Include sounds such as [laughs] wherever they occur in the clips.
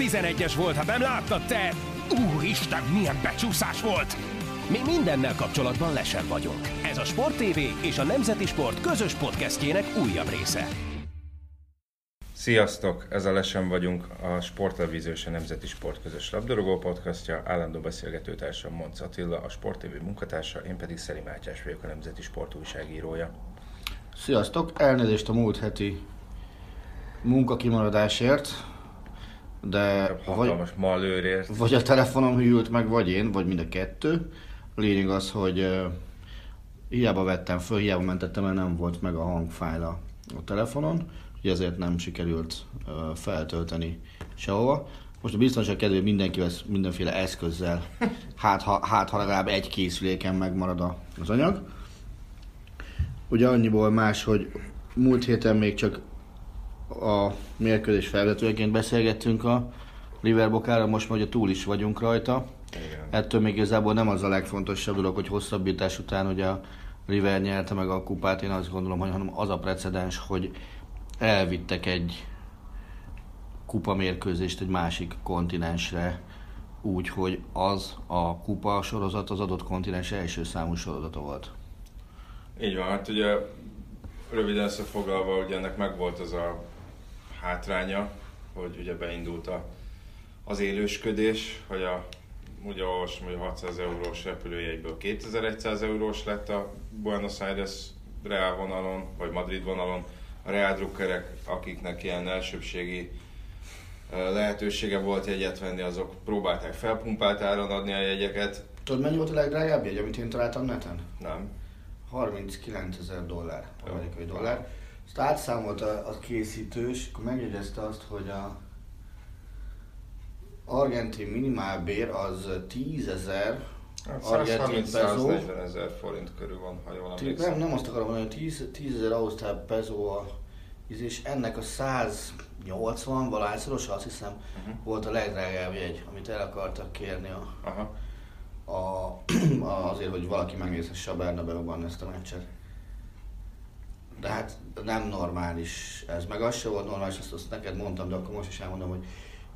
11-es volt, hát nem láttad te? Úristen, milyen becsúszás volt! Mi mindennel kapcsolatban lesen vagyunk. Ez a Sport TV és a Nemzeti Sport közös podcastjének újabb része. Sziasztok! Ez a Lesen vagyunk, a Sporttelevízió és a Nemzeti Sport közös labdarúgó podcastja. Állandó beszélgetőtársam Monc Attila, a Sport TV munkatársa, én pedig Szeri Mátyás vagyok, a Nemzeti Sport újságírója. Sziasztok! Elnézést a múlt heti munkakimaradásért, de vagy, Hatalmas malőrért. vagy a telefonom hűlt meg, vagy én, vagy mind a kettő. A lényeg az, hogy uh, hiába vettem föl, hiába mentettem, mert nem volt meg a hangfájl a, telefonon, úgyhogy ezért nem sikerült uh, feltölteni sehova. Most a biztonság kedvéért mindenki vesz mindenféle eszközzel, [laughs] hát ha, hát ha legalább egy készüléken megmarad a- az anyag. Ugye annyiból más, hogy múlt héten még csak a mérkőzés felvetőjeként beszélgettünk a Liverbokára, most már ugye túl is vagyunk rajta. Igen. Ettől még igazából nem az a legfontosabb dolog, hogy hosszabbítás után ugye a River nyerte meg a kupát, én azt gondolom, hogy hanem az a precedens, hogy elvittek egy kupa mérkőzést egy másik kontinensre, úgy, hogy az a kupa sorozat az adott kontinens első számú sorozata volt. Így van, hát ugye röviden összefoglalva, ugye ennek megvolt az a hátránya, hogy ugye beindult a, az élősködés, hogy a, ugye olvasom, hogy 600 eurós repülőjegyből 2100 eurós lett a Buenos Aires Real vonalon, vagy Madrid vonalon. A Real drukkerek, akiknek ilyen elsőbségi lehetősége volt jegyet venni, azok próbálták felpumpált áron adni a jegyeket. Tudod, mennyi volt a legdrágább jegy, amit én találtam neten? Nem. 39 ezer dollár, amerikai dollár. Ezt átszámolt a, a készítő, és akkor megjegyezte azt, hogy a argentin minimálbér az 10 ezer Hát argentin peso. 130-140 ezer forint körül van, ha jól emlékszem. Nem, nem azt akarom mondani, hogy 10 10 ezer ausztrál peso a és ennek a 180 valahányszoros, azt hiszem, Mhm. volt a legdrágább jegy, amit el akartak kérni a, Aha. a, [clears throat] azért, hogy valaki megnézhesse a Bernabeu-ban ezt a meccset. De hát nem normális ez, meg az se volt normális, azt, azt neked mondtam, de akkor most is elmondom, hogy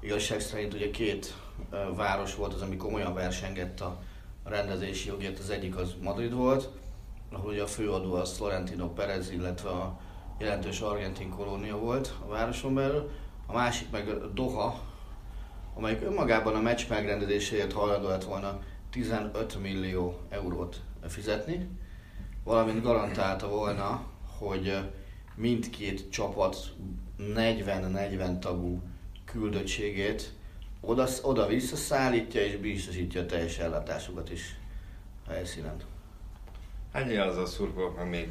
igazság szerint ugye két város volt az, ami komolyan versengett a rendezési jogért, az egyik az Madrid volt, ahol ugye a főadó az Florentino Perez, illetve a jelentős argentin kolónia volt a városon belül, a másik meg Doha, amelyik önmagában a meccs megrendezéséért hajlandó lett volna 15 millió eurót fizetni, valamint garantálta volna, hogy mindkét csapat 40-40 tagú küldöttségét oda, oda visszaszállítja és biztosítja a teljes ellátásukat is a helyszínen. Ennyi az a szurkolók, még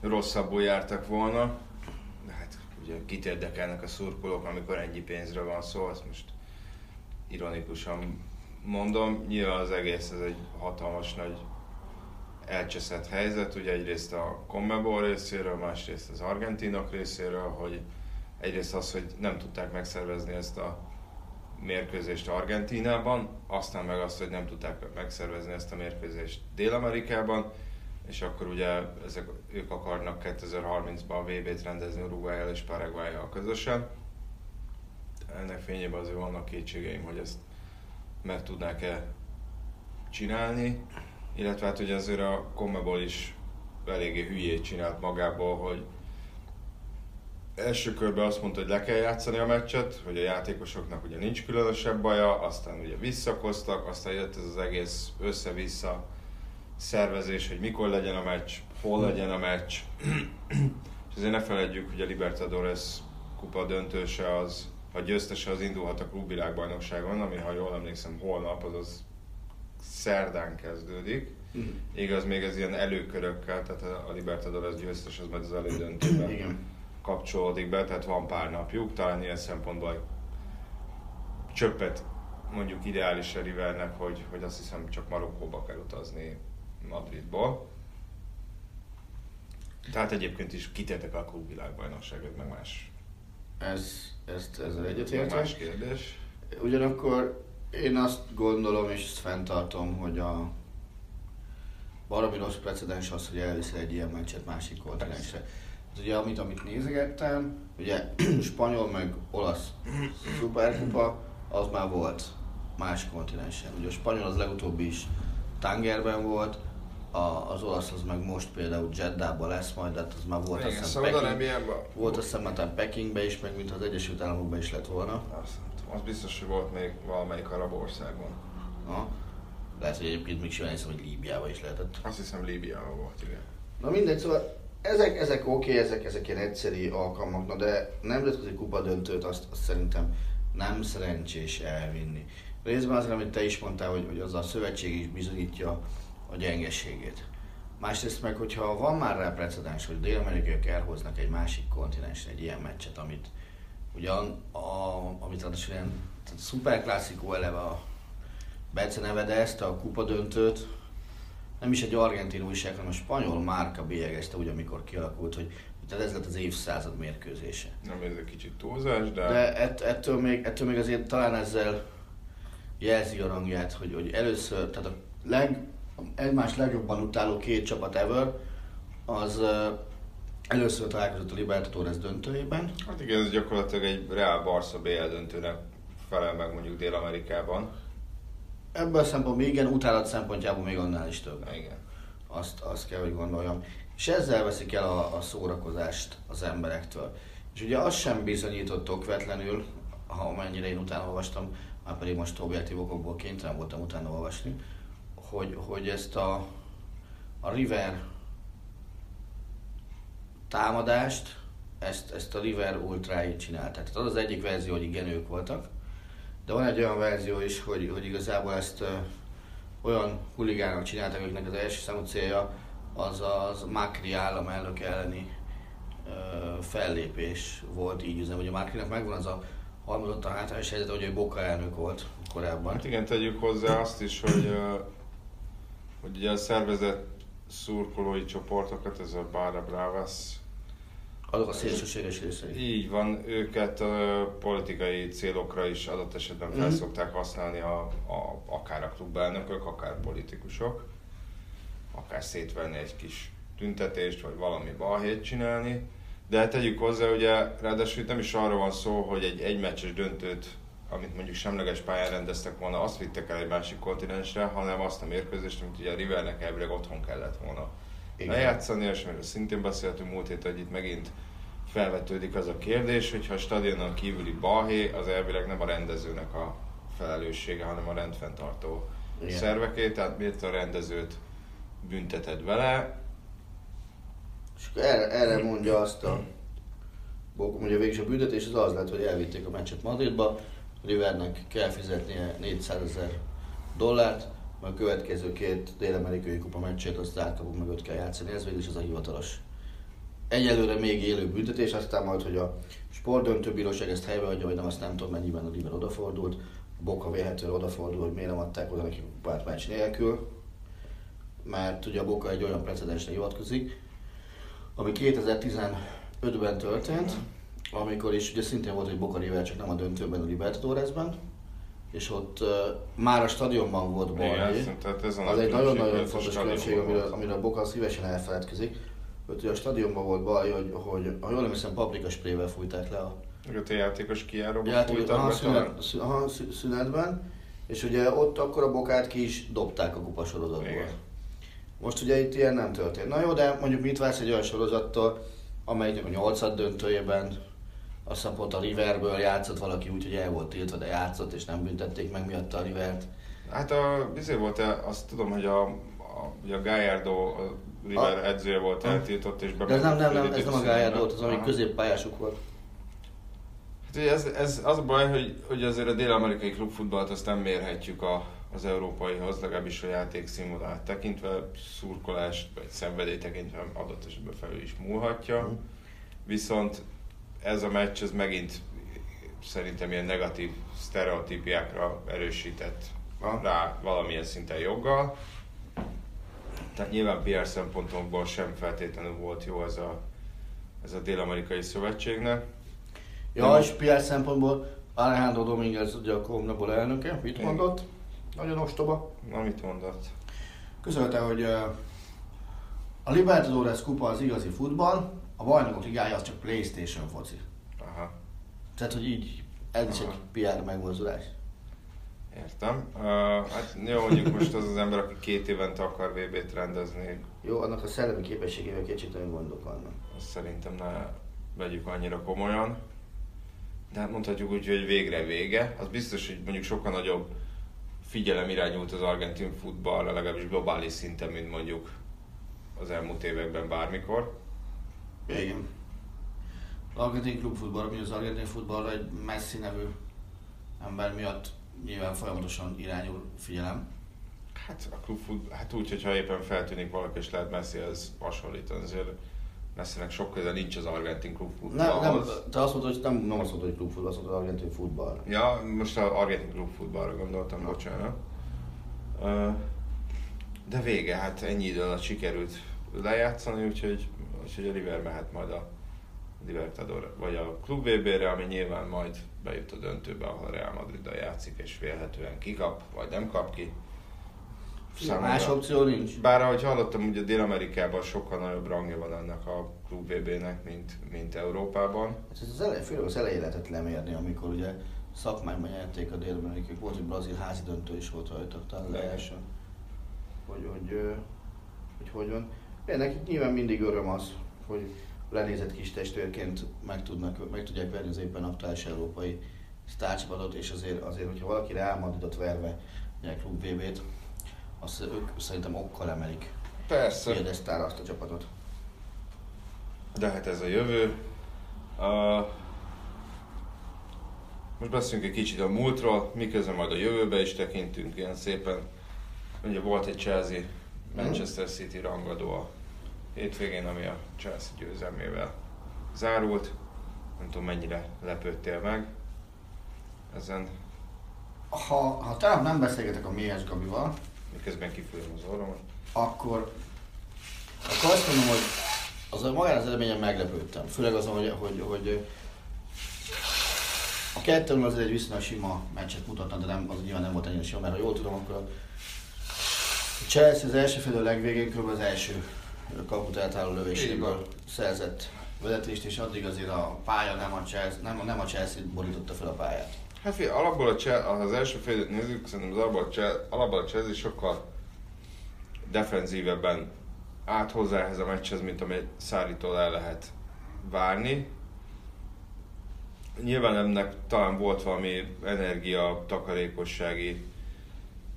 rosszabbul jártak volna. De hát ugye kit érdekelnek a szurkolók, amikor ennyi pénzről van szó, azt most ironikusan mondom. Nyilván az egész ez egy hatalmas nagy elcseszett helyzet, ugye egyrészt a Conmebol részéről, másrészt az argentinok részéről, hogy egyrészt az, hogy nem tudták megszervezni ezt a mérkőzést Argentínában, aztán meg azt, hogy nem tudták megszervezni ezt a mérkőzést Dél-Amerikában, és akkor ugye ezek, ők akarnak 2030-ban a VB-t rendezni Uruguay-el és Paraguay-jal közösen. Ennek fényében azért vannak kétségeim, hogy ezt meg tudnák-e csinálni, illetve hát ugye azért a Conmebol is eléggé hülyét csinált magából, hogy első körben azt mondta, hogy le kell játszani a meccset, hogy a játékosoknak ugye nincs különösebb baja, aztán ugye visszakoztak, aztán jött ez az egész össze-vissza szervezés, hogy mikor legyen a meccs, hol legyen a meccs. [clears throat] És azért ne feledjük, hogy a Libertadores kupa döntőse az, a győztese az indulhat a klubvilágbajnokságon, ami ha jól emlékszem holnap, azaz szerdán kezdődik. Igaz, még ez ilyen előkörökkel, tehát a Libertadores győztes az majd az elődöntőben Igen. kapcsolódik be, tehát van pár napjuk, talán ilyen szempontból csöppet mondjuk ideális a Rivernek, hogy, hogy azt hiszem csak Marokkóba kell utazni Madridból. Tehát egyébként is kitértek a klubvilágbajnokságot, meg más, Ez, ezt, ezzel egyetértek. más kérdés. Ugyanakkor én azt gondolom és ezt fenntartom, hogy a baromi rossz precedens az, hogy elviszel egy ilyen meccset másik kontinensre. az ugye amit, amit nézegettem, ugye [clears throat] spanyol meg olasz szuperkupa, az már volt más kontinensen. Ugye a spanyol az legutóbbi is Tangerben volt, a, az olasz az meg most például Jeddában lesz majd, de hát az már volt Igen, azt szóval hiszem nem Peking, volt azt hiszem már Pekingbe is, meg mint az Egyesült Államokban is lett volna. Azt, az biztos, hogy volt még valamelyik arab országban. Ha. Lehet, hogy egyébként még simán hiszem, hogy Líbiában is lehetett. Azt hiszem Líbiában volt, igen. Na mindegy, szóval ezek, ezek oké, okay, ezek, ezek ilyen egyszeri alkalmak, na de nemzetközi kupa döntőt azt, azt szerintem nem szerencsés elvinni. Részben azért, amit te is mondtál, hogy, hogy az a szövetség is bizonyítja a gyengeségét. Másrészt meg, hogyha van már rá precedens, hogy dél-amerikaiak elhoznak egy másik kontinensen egy ilyen meccset, amit ugyan, a, amit ráadásul ilyen szuperklasszikó eleve a Bece nevedezte, a kupa döntőt, nem is egy argentin újság, hanem a spanyol márka bélyegezte úgy, amikor kialakult, hogy tehát ez lett az évszázad mérkőzése. Nem ez egy kicsit túlzás, de... De ett, ettől, még, ettől még azért talán ezzel jelzi a rangját, hogy, hogy először, tehát a leg, egymás legjobban utáló két csapat ever, az először találkozott a Libertadores döntőjében. Hát igen, ez gyakorlatilag egy Real Barca BL döntőnek felel meg mondjuk Dél-Amerikában. Ebből a szempontból igen, utálat szempontjából még annál is több. Igen. Azt, azt kell, hogy gondoljam. És ezzel veszik el a, a szórakozást az emberektől. És ugye az sem bizonyított okvetlenül, ha mennyire én utána olvastam, már pedig most objektív okokból kénytelen voltam utána olvasni, hogy, hogy ezt a, a River támadást, ezt, ezt a River Ultrái csinálták. Tehát az az egyik verzió, hogy igen, ők voltak, de van egy olyan verzió is, hogy, hogy igazából ezt ö, olyan huligánok csináltak, akiknek az első számú célja az az Macri államelnök elleni ö, fellépés volt, így üzem, a Macrinak megvan az a harmadott a hátrányos helyzet, hogy ő Boca elnök volt korábban. Hát igen, tegyük hozzá azt is, hogy, ö, hogy ugye a szervezett szurkolói csoportokat, ez a Barra Bravas, Azok a szélsőséges részei. így van, őket ö, politikai célokra is adott esetben fel Mhm. szokták használni a, a, akár a klubelnökök, akár politikusok, akár szétvenni egy kis tüntetést, vagy valami balhét csinálni. De hát tegyük hozzá, ugye ráadásul nem is arról van szó, hogy egy egymeccses döntőt, amit mondjuk semleges pályán rendeztek volna, azt vittek el egy másik kontinensre, hanem azt a mérkőzést, amit ugye a Rivernek elvileg otthon kellett volna Igen. lejátszani, és amiről szintén beszéltünk múlt héten, hogy itt megint felvetődik az a kérdés, hogy ha a stadionon kívüli balhé, az elvileg nem a rendezőnek a felelőssége, hanem a rendfenntartó Igen. szerveké, tehát miért a rendezőt bünteted vele, És erre, erre mondja azt a Bokum, hogy a végső büntetés az az lett, hogy elvitték a meccset Madridba, a Rivernek kell fizetnie 400 ezer dollárt, a következő két dél-amerikai kupa meccsét azt átkapu mögött kell játszani, ez végül is az a hivatalos. Egyelőre még élő büntetés, aztán majd, hogy a sportdöntőbíróság ezt helybe adja, vagy nem, azt nem tudom, mennyiben a River odafordult. A Boca véletlenül odafordul, hogy miért nem adták oda neki kupát meccs nélkül, mert ugye a Boca egy olyan precedensre hivatkozik, ami 2015-ben történt, amikor is ugye szintén volt egy Boca River, csak nem a döntőben, a Libertadoresben, és ott uh, már a stadionban volt balhé. A Az nagy egy nagyon-nagyon a fontos különbség, amiről, amiről Boca szívesen elfeledkezik. Hogy ugye a stadionban volt baj, hogy, hogy ha jól emlékszem, paprika sprével fújták le a Meg a te játékos kijáróba játék, fújtak aha, szünet, szü- aha, szü- szünetben, és ugye ott akkor a bokát ki is dobták a kupasorozatból. Igen. Most ugye itt ilyen nem történt. Na jó, de mondjuk mit vársz egy olyan sorozattól, amelynek a nyolcad döntőjében azt hiszem pont a Riverből játszott valaki úgy, hogy el volt tiltva, de játszott, és nem büntették meg miatta a Rivert. Hát a, bizony volt, azt tudom, hogy a, a, ugye a Gallardo, a River A- edzője volt eltiltott, és De ez nem, nem, nem, ez nem a Gallardo volt, az, ami középpályásuk volt. Hát ugye ez, ez az a baj, hogy, hogy azért a dél-amerikai klubfutballt azt nem mérhetjük a, az európaihoz, legalábbis a játék színvonalát tekintve, szurkolást vagy szenvedély tekintve adott esetben felül is múlhatja. Mhm. Viszont ez a meccs, ez megint szerintem ilyen negatív sztereotípiákra erősített Aha. rá valamilyen szinten joggal. Tehát nyilván PR szempontokból sem feltétlenül volt jó ez a, ez a dél-amerikai szövetségnek. Ja, Nem. és PR szempontból Alejandro Dominguez ugye a Comnabol elnöke, mit Igen. mondott? Nagyon ostoba. Na, mit mondott? Közölte, hogy a Libertadores kupa az igazi futball, a bajnokok ligája az csak Playstation foci. Aha, Tehát, hogy így, ez is egy PR megmozdulás. értem. Uh, hát jó, mondjuk most az az ember, aki két évente akar VB-t rendezni, Jó, annak a szellemi képességével kicsit nagyon gondok vannak. azt szerintem ne vegyük annyira komolyan. De hát mondhatjuk úgy, hogy végre vége. Az biztos, hogy mondjuk sokkal nagyobb figyelem irányult az argentin futballra, legalábbis globális szinten, mint mondjuk az elmúlt években bármikor. Igen. Az argentin klubfutball, ami az argentin futballra egy Messi nevű ember miatt nyilván folyamatosan irányul figyelem. Hát a klubfut, hát úgy, hogyha éppen feltűnik valaki és lehet Messi, ez hasonlítani. Azért Messinek sok köze nincs az argentin Nem, nem, klubfutballhoz. te azt mondod, hogy nem, nem azt mondod, hogy klubfutball, azt mondod, hogy argentin futball. Ja, most az argentin klubfutballra gondoltam, bocsánat. Ö, De vége, hát ennyi idő alatt sikerült lejátszani, úgyhogy, úgyhogy a River mehet majd a Libertador, vagy a Klub VB-re, ami nyilván majd bejut a döntőbe, ahol a Real Madrid játszik, és vélhetően kikap, vagy nem kap ki. Számomra- Más opció nincs. Bár ahogy hallottam, ugye Dél-Amerikában sokkal nagyobb rangja van ennek a Klub VB-nek, mint, mint Európában. Hát ez az elej, főleg az elején lehetett lemérni, amikor ugye szakmányban nyerték a dél volt egy brazil házi döntő is volt rajta, talán. Hogy, hogy, ö, hogy, hogy van. De nekik nyilván mindig öröm az, hogy lenézett kis testvérként meg, tudnak, meg tudják verni az éppen aktuális európai sztárcsapatot, és azért, azért hogyha valaki Real Madridot verve nyer klub VB-t, azt ők szerintem okkal emelik Persze. piedesztára azt a csapatot. De hát ez a jövő. Uh, most beszélünk egy kicsit a múltról, miközben majd a jövőbe is tekintünk ilyen szépen. Ugye volt egy Chelsea Manchester City rangadó a hétvégén, ami a Chelsea győzelmével zárult. Nem tudom mennyire lepődtél meg ezen, Ha, ha tegnap nem beszélgetek a Méhes Gabival, miközben kifújom az orromat. akkor, akkor azt mondom, hogy az a magán az eredményen meglepődtem. Főleg azon, hogy, hogy, hogy a kettőn azért egy viszonylag sima meccset mutatna, de nem, az nyilván nem volt ennyire sima, mert ha jól tudom, akkor a Chelsea az első fél legvégén kb. az első kaput eltálló lövéséből szerzett vezetést, és addig azért a pálya nem a Chelsea, nem, nem a Chelsea borította fel a pályát. Hát figyelj, alapból a Chelsea, az első fél nézzük, szerintem az alapból a Chelsea, alapból a Chelsea sokkal defenzívebben állt hozzá ehhez a meccshez, mint amit Száritól el lehet várni. Nyilván ennek talán volt valami energia, takarékossági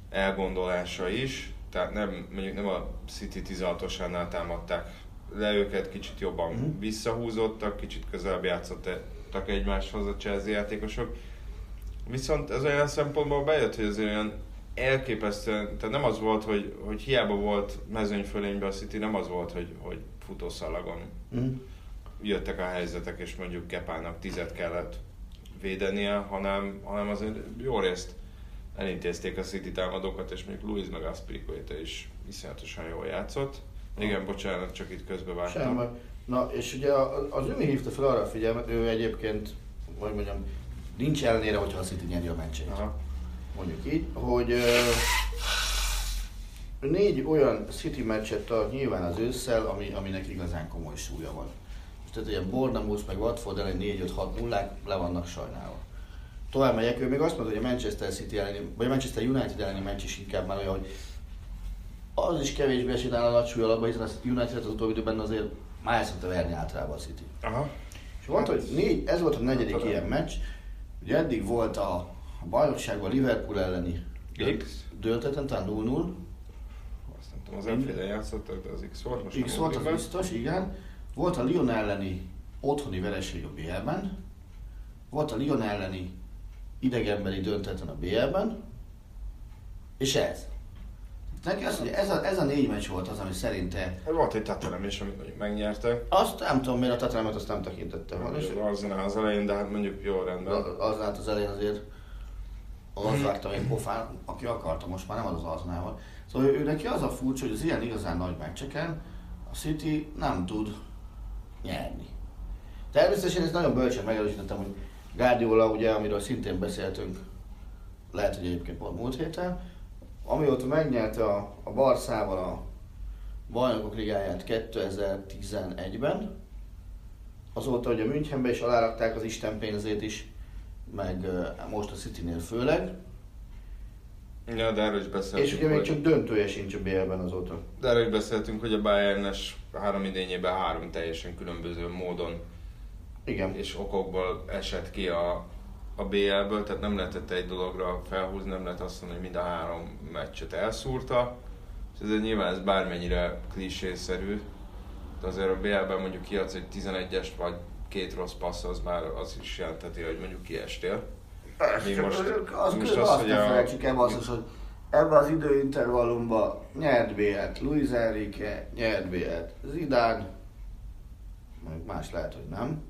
elgondolása is, tehát nem, mondjuk nem a City 16-osánál támadták le őket, kicsit jobban Mhm. visszahúzottak, kicsit közelebb játszottak egymáshoz a Chelsea játékosok. Viszont ez olyan szempontból bejött, hogy azért olyan elképesztően, tehát nem az volt, hogy, hogy hiába volt mezőnyfölényben a City, nem az volt, hogy, hogy futószalagon Mm. jöttek a helyzetek, és mondjuk Kepának tizet kellett védenie, hanem, hanem azért jó részt elintézték a City támadókat, és mondjuk Luis meg Aspiricueta is iszonyatosan jól játszott. Igen, bocsánat, csak itt közbevágtam. Sem baj. Na, és ugye az Ümi hívta fel arra a figyelmet, ő egyébként, hogy mondjam, nincs ellenére, hogyha a City nyeri a meccsét. Aha. Mondjuk így, hogy ö, négy olyan City meccset tart nyilván az ősszel, ami, aminek igazán komoly súlya van. Most tehát ugye Bournemouth meg Watford ellen 4-5-6 nullák le vannak sajnálva. Tovább megyek, ő még azt mondta, hogy a Manchester City elleni, vagy a Manchester United elleni meccs is inkább már olyan, hogy az is kevésbé esett áll a súly alapba, hiszen a United az utóbbi időben azért már el szokta verni általában a City. Aha. És volt, hogy négy, ez volt a negyedik tudom. ilyen meccs. Ugye eddig volt a, a bajnokságban Liverpool elleni döntetlen, talán 0-0. Azt nem tudom, az Enfield-en játszottak, de az X volt most. X volt, az biztos, igen. Volt a Lyon elleni otthoni vereség a BL-ben. Volt a Lyon elleni idegenbeli döntetlen a BL-ben. És ez. Neki azt mondja, ez a, ez a négy meccs volt az, ami szerinte Hát Volt egy Tottenham is, amit mondjuk megnyertek. azt nem tudom, miért a Tottenhamot azt nem tekintette volna. És Az az elején, de hát mondjuk jó rendben. az állt az elején azért az vártam én pofán, aki akarta, most már nem az az Arsenal Szóval ő neki az a furcsa, hogy az ilyen igazán nagy meccseken a City nem tud nyerni. Természetesen ezt nagyon bölcsen megerősítettem, hogy Guardiola, ugye, amiről szintén beszéltünk, lehet, hogy egyébként pont múlt héten, amióta megnyerte a, a Barszával a bajnokok ligáját 2011-ben, azóta, hogy a Münchenbe is alárakták az Isten pénzét is, meg most a Citynél főleg, Ja, de erről is beszéltünk. és ugye még csak döntője sincs a BL-ben azóta. De erről is beszéltünk, hogy a Bayernes három idényében három teljesen különböző módon Igen. és okokból esett ki a, a BL-ből, tehát nem lehetett egy dologra felhúzni, nem lehet azt mondani, hogy mind a három meccset elszúrta. És ezért nyilván ez bármennyire klisészerű, de azért a BL-ben mondjuk kiadsz egy 11-est, vagy két rossz passz, az már az is jelenteti, hogy mondjuk kiestél. Mi most- az most az, azt hogy ne felejtsük el, basszus, hogy ebben az időintervallumban nyert BL-t Luis Enrique, nyert BL-t Zidane, meg más lehet, hogy nem.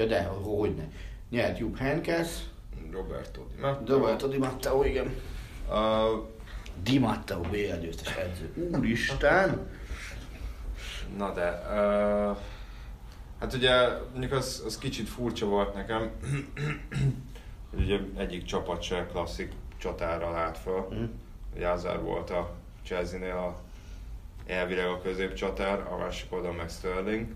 Ja de, hogy ne. Nyert Jupp Heynckes, Roberto Di Matteo. Roberto Di Matteo, igen. A, Di Matteo BL győztes edző. Úristen! na de, uh, hát ugye mondjuk az, az kicsit furcsa volt nekem, [clears throat] hogy ugye egyik csapat se klasszik csatára lát fel. Mhm. Jázár volt a Chelsea-nél a elvileg a középcsatár, a másik oldalon meg Sterling,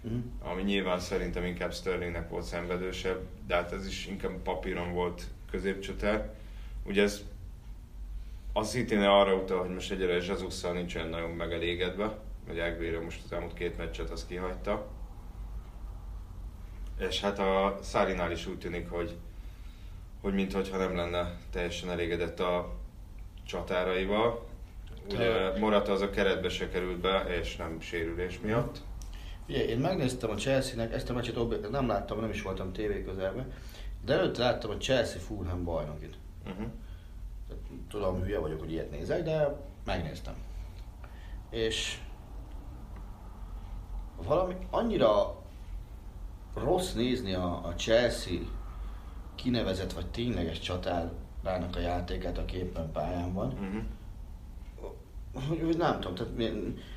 Mhm. ami nyilván szerintem inkább Sterlingnek volt szenvedősebb, de hát ez is inkább papíron volt középcsatár. Ugye ez a city arra utal, hogy most egyre Jesus-szal nincsen nagyon megelégedve, hogy Aguero most az elmúlt két meccset azt kihagyta. És hát a Szárinál is úgy tűnik, hogy, hogy mintha nem lenne teljesen elégedett a csatáraival. Ugye Morata az a keretbe se került be, és nem sérülés miatt. Ugye, én megnéztem a Chelsea-nek, ezt a meccset nem láttam, nem is voltam tévé közelben, de előtte láttam a Chelsea Fulham bajnokit. Uh-huh. Tehát Tudom, hülye vagyok, hogy ilyet nézek, de megnéztem. És valami annyira rossz nézni a, a Chelsea kinevezett vagy tényleges csatárának a játékát, aki éppen pályán van. Uh-huh. Hogy, hogy nem tudom, tehát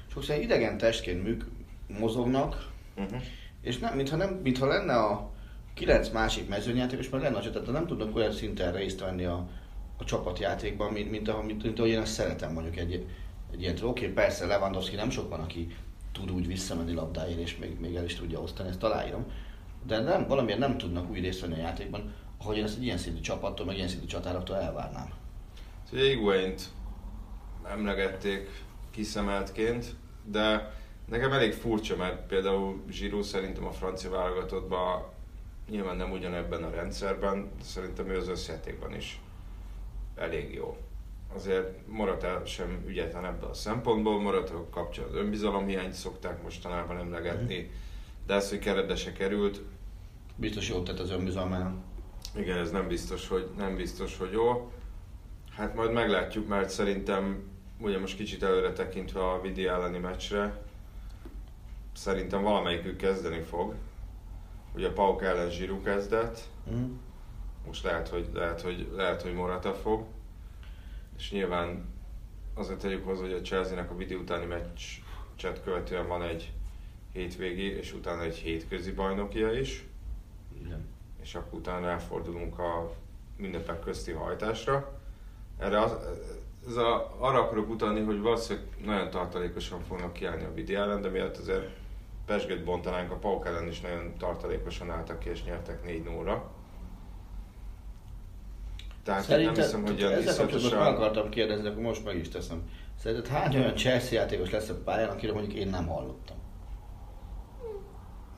sokszor idegen testként műk, mozognak, Uh-huh. és nem, mintha, nem, mintha lenne a kilenc másik mezőnyjátékos, meg lenne de nem tudnak olyan szinten részt venni a, a csapatjátékban, mint, mint, ahogy, mint, mint ahogy én ezt szeretem mondjuk egy, egy ilyen Oké, okay, persze Lewandowski nem sok van, aki tud úgy visszamenni labdáért, és még, még el is tudja osztani, ezt aláírom. De nem, valamiért nem tudnak úgy részt venni a játékban, ahogy én ezt egy ilyen szintű csapattól, meg ilyen szintű csatároktól elvárnám. Ugye Higuaint emlegették kiszemeltként, de nekem elég furcsa, mert például Giroud szerintem a francia válogatottban nyilván nem ugyanebben a rendszerben, de szerintem ő az összjátékban is elég jó. Azért Morata sem ügyetlen ebből a szempontból, Morata kapcsán az önbizalomhiányt szokták mostanában emlegetni, de ez, hogy keretbe se került, Biztos jót tett az önbizalmának. igen, ez nem biztos, hogy, nem biztos, hogy jó. Hát majd meglátjuk, mert szerintem ugye most kicsit előre tekintve a Vidi elleni meccsre, szerintem valamelyikük kezdeni fog. Ugye Pauk ellen Zsiru kezdett, Mm. most lehet, hogy, lehet, hogy, lehet, hogy Morata fog. És nyilván azért tegyük hozzá, hogy a Chelsea-nek a Vidi utáni meccset követően van egy hétvégi, és utána egy hétközi bajnokia is Igen. és akkor utána elfordulunk a ünnepek közti hajtásra. Erre az, ez a, arra akarok utalni, hogy valószínűleg nagyon tartalékosan fognak kiállni a Vidi ellen, de miatt azért pesgőt bontanánk, a Pauk ellen is nagyon tartalékosan álltak ki és nyertek 4 0 Tehát én nem hiszem, hogy ilyen ezzel kapcsolatban meg akartam kérdezni, akkor most meg is teszem. Szerinted hány olyan Chelsea játékos lesz a pályán, akiről mondjuk én nem hallottam?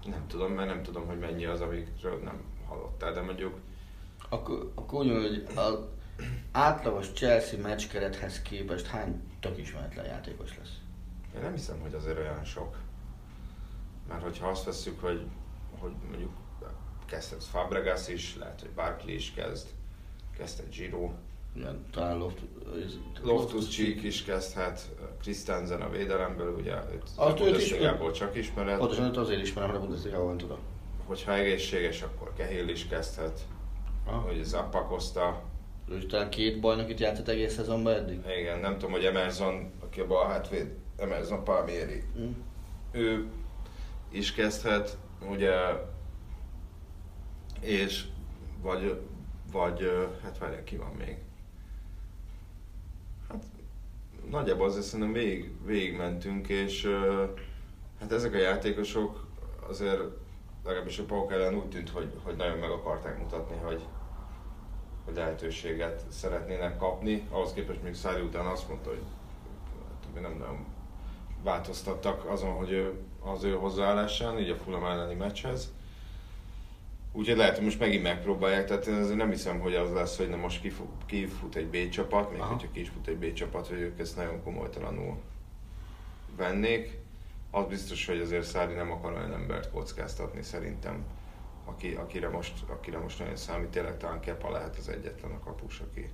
Nem tudom, mert nem tudom, hogy mennyi az, amikről nem hallottál, de mondjuk Akkor, akkor úgy hogy az átlagos Chelsea meccskerethez képest hány tök ismeretlen játékos lesz? Én nem hiszem, hogy azért olyan sok. Mert hogyha azt veszük, hogy, hogy mondjuk kezdhet Fabregas is, lehet, hogy Barkley is kezd, kezdhet Giro, Igen, talán Loft, Loftus Cheek is kezdhet, Christensen a védelemből, ugye őt a Bundesligából csak ismered. Pontosan őt azért ismerem, mert a Bundesliga-ban tudom. Hogyha egészséges, akkor Cahill is kezdhet, hogy Zappa Costa, Ő talán két bajnokit játszott egész szezonban eddig. igen, nem tudom, hogy Emerson, aki a bal hátvéd, Emerson Palmieri, Mm. ő is kezdhet, ugye, és vagy, vagy hát várjál, ki van még? Hát nagyjából azért szerintem végig, végigmentünk, és hát ezek a játékosok azért legalábbis a Pauk ellen úgy tűnt, hogy, hogy nagyon meg akarták mutatni, hogy, hogy lehetőséget szeretnének kapni. Ahhoz képest még Szári után azt mondta, hogy hát, nem nagyon változtattak azon, hogy ő, az ő hozzáállásán, így a Fulham elleni meccshez. Úgyhogy lehet, hogy most megint megpróbálják, tehát én azért nem hiszem, hogy az lesz, hogy na most kifut, kifut egy B csapat, még Aha. hogyha ki is fut egy B csapat, hogy ők ezt nagyon komolytalanul vennék. Az biztos, hogy azért Szári nem akar olyan embert kockáztatni szerintem, aki, akire, most, akire most nagyon számít. Tényleg talán Kepa lehet az egyetlen a kapus, aki,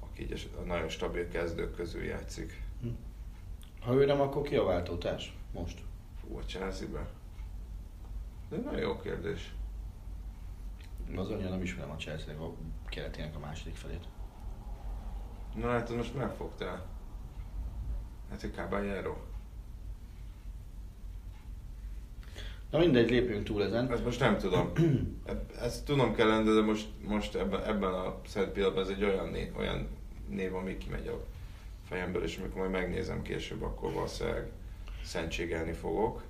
aki így a nagyon stabil kezdők közül játszik. Hm. Ha ő nem, akkor ki a váltótárs most? Fú, a Chelsea-be? De nagyon jó kérdés. Az annyira nem ismerem a Chelsea a keretének a második felét. Na hát most megfogtál. Hát egy Caballero. Na mindegy, lépjünk túl ezen. Ezt most nem tudom. [clears throat] Ezt tudom kellene, de most, most ebben, ebben a szent pillanatban ez egy olyan név, olyan név, ami kimegy a fejemből, és amikor majd megnézem később, akkor valószínűleg szentségelni fogok.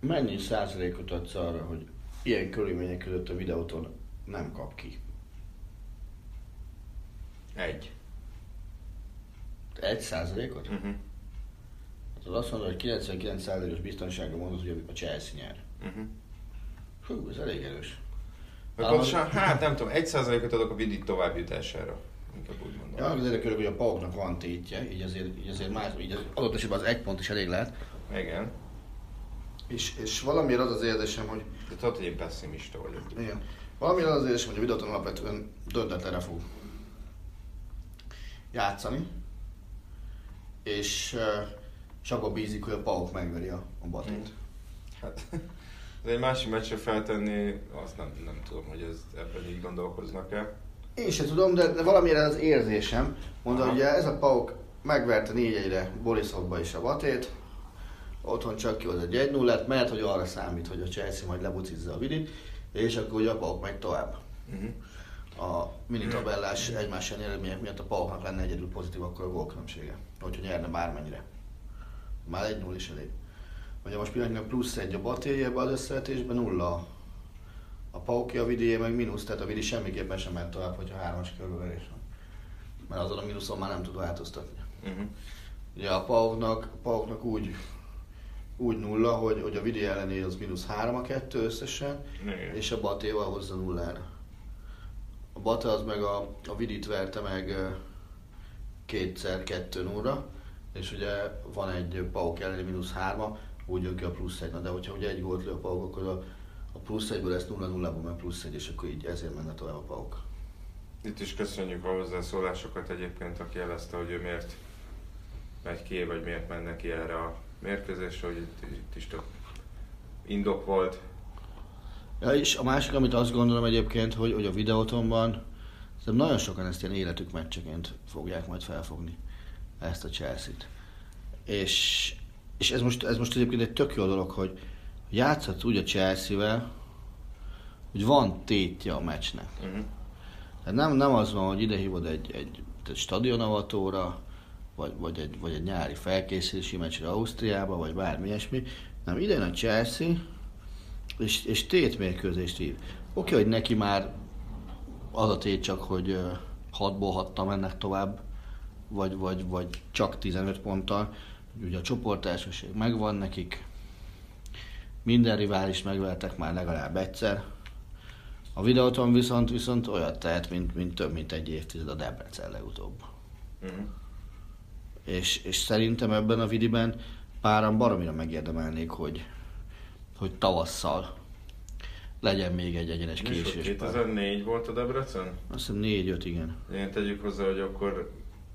Mennyi százalékot adsz arra, hogy ilyen körülmények között a videóton nem kap ki? Egy. Egy százalékot? Uh-huh. Hát az azt mondod, hogy 99 százalékos biztonsága mondod, hogy a Chelsea nyer. Uh-huh. Hú, ez elég erős. Pontosan, hát nem tudom, egy százalékot adok a Vidit továbbjutására. Inkább úgy mondom. Ja, az érdekes, hogy a Pauknak van tétje, így azért, így azért más, így az adott esetben az egy pont is elég lehet. Igen. És, és valamiért az az érzésem, hogy... De tudod, hogy én pessimista vagyok. Igen. Valamiért az az érzésem, hogy a videóton alapvetően döntetlenre fog játszani. És, és abban bízik, hogy a Pauk megveri a, a batét. Hmm. Hát, [laughs] de egy másik meccsre feltenni, azt nem, nem tudom, hogy ez, ebben így gondolkoznak-e. Én sem tudom, de, de valamire az érzésem. Mondom, hogy ez a Pauk megverte 4 1 Borisovba is a batét, otthon csak ki egy 1 0 mert hogy arra számít, hogy a Chelsea majd lebucizza a vidit, és akkor ugye a Pauk megy tovább. Uh-huh. A mini tabellás egymás eredmények miatt a Pauknak lenne egyedül pozitív akkor a gólkülönbsége, hogyha nyerne bármennyire. Már egy 0 is elég. Ugye most pillanatnyilag plusz egy a batéjében az összevetésben, nulla a Pauki a Vidié meg mínusz, tehát a Vidi semmiképpen sem ment tovább, hogyha hármas körülverés van. Mert azon a mínuszon már nem tud változtatni. Uh-huh. Ugye a Pauknak, a Pauknak úgy, úgy nulla, hogy, hogy a Vidi ellené az mínusz 3 a kettő összesen, Igen. és a Batéval hozza nullára. A Bata az meg a, a Vidit verte meg kétszer kettő nulla, és ugye van egy Pauk elleni mínusz 3 úgy jön ki a plusz egy, na de hogyha ugye egy gólt lő a Pauk, akkor a a plusz egyből lesz 0 0 ban plusz egy, és akkor így ezért menne tovább a pauk. Itt is köszönjük a hozzászólásokat egyébként, aki jelezte, hogy ő miért megy ki, vagy miért menne ki erre a mérkőzésre, hogy itt, itt is több indok volt. Ja, és a másik, amit azt gondolom egyébként, hogy, hogy a videótonban nagyon sokan ezt ilyen életük meccseként fogják majd felfogni, ezt a Chelsea-t. És, és ez, most, ez most egyébként egy tök jó dolog, hogy, játszhatsz úgy a Chelsea-vel, hogy van tétje a meccsnek. Uh-huh. Tehát nem, nem az van, hogy ide hívod egy, egy, egy stadionavatóra, vagy, vagy, egy, vagy egy nyári felkészülési meccsre Ausztriába, vagy bármi ilyesmi. Nem, ide jön a Chelsea, és, és tétmérkőzést hív. Oké, hogy neki már az a tét csak, hogy 6-ból 6 mennek tovább, vagy, vagy, vagy csak 15 ponttal. Ugye a csoportársaság megvan nekik, minden rivális megvertek már legalább egyszer. A videóton viszont, viszont olyat tehet, mint, mint több mint egy évtized a Debrecen legutóbb. Uh-huh. És, és szerintem ebben a vidiben páran baromira megérdemelnék, hogy, hogy tavasszal legyen még egy egyenes késés. 2004 volt a Debrecen? Azt hiszem 4-5, igen. Én tegyük hozzá, hogy akkor,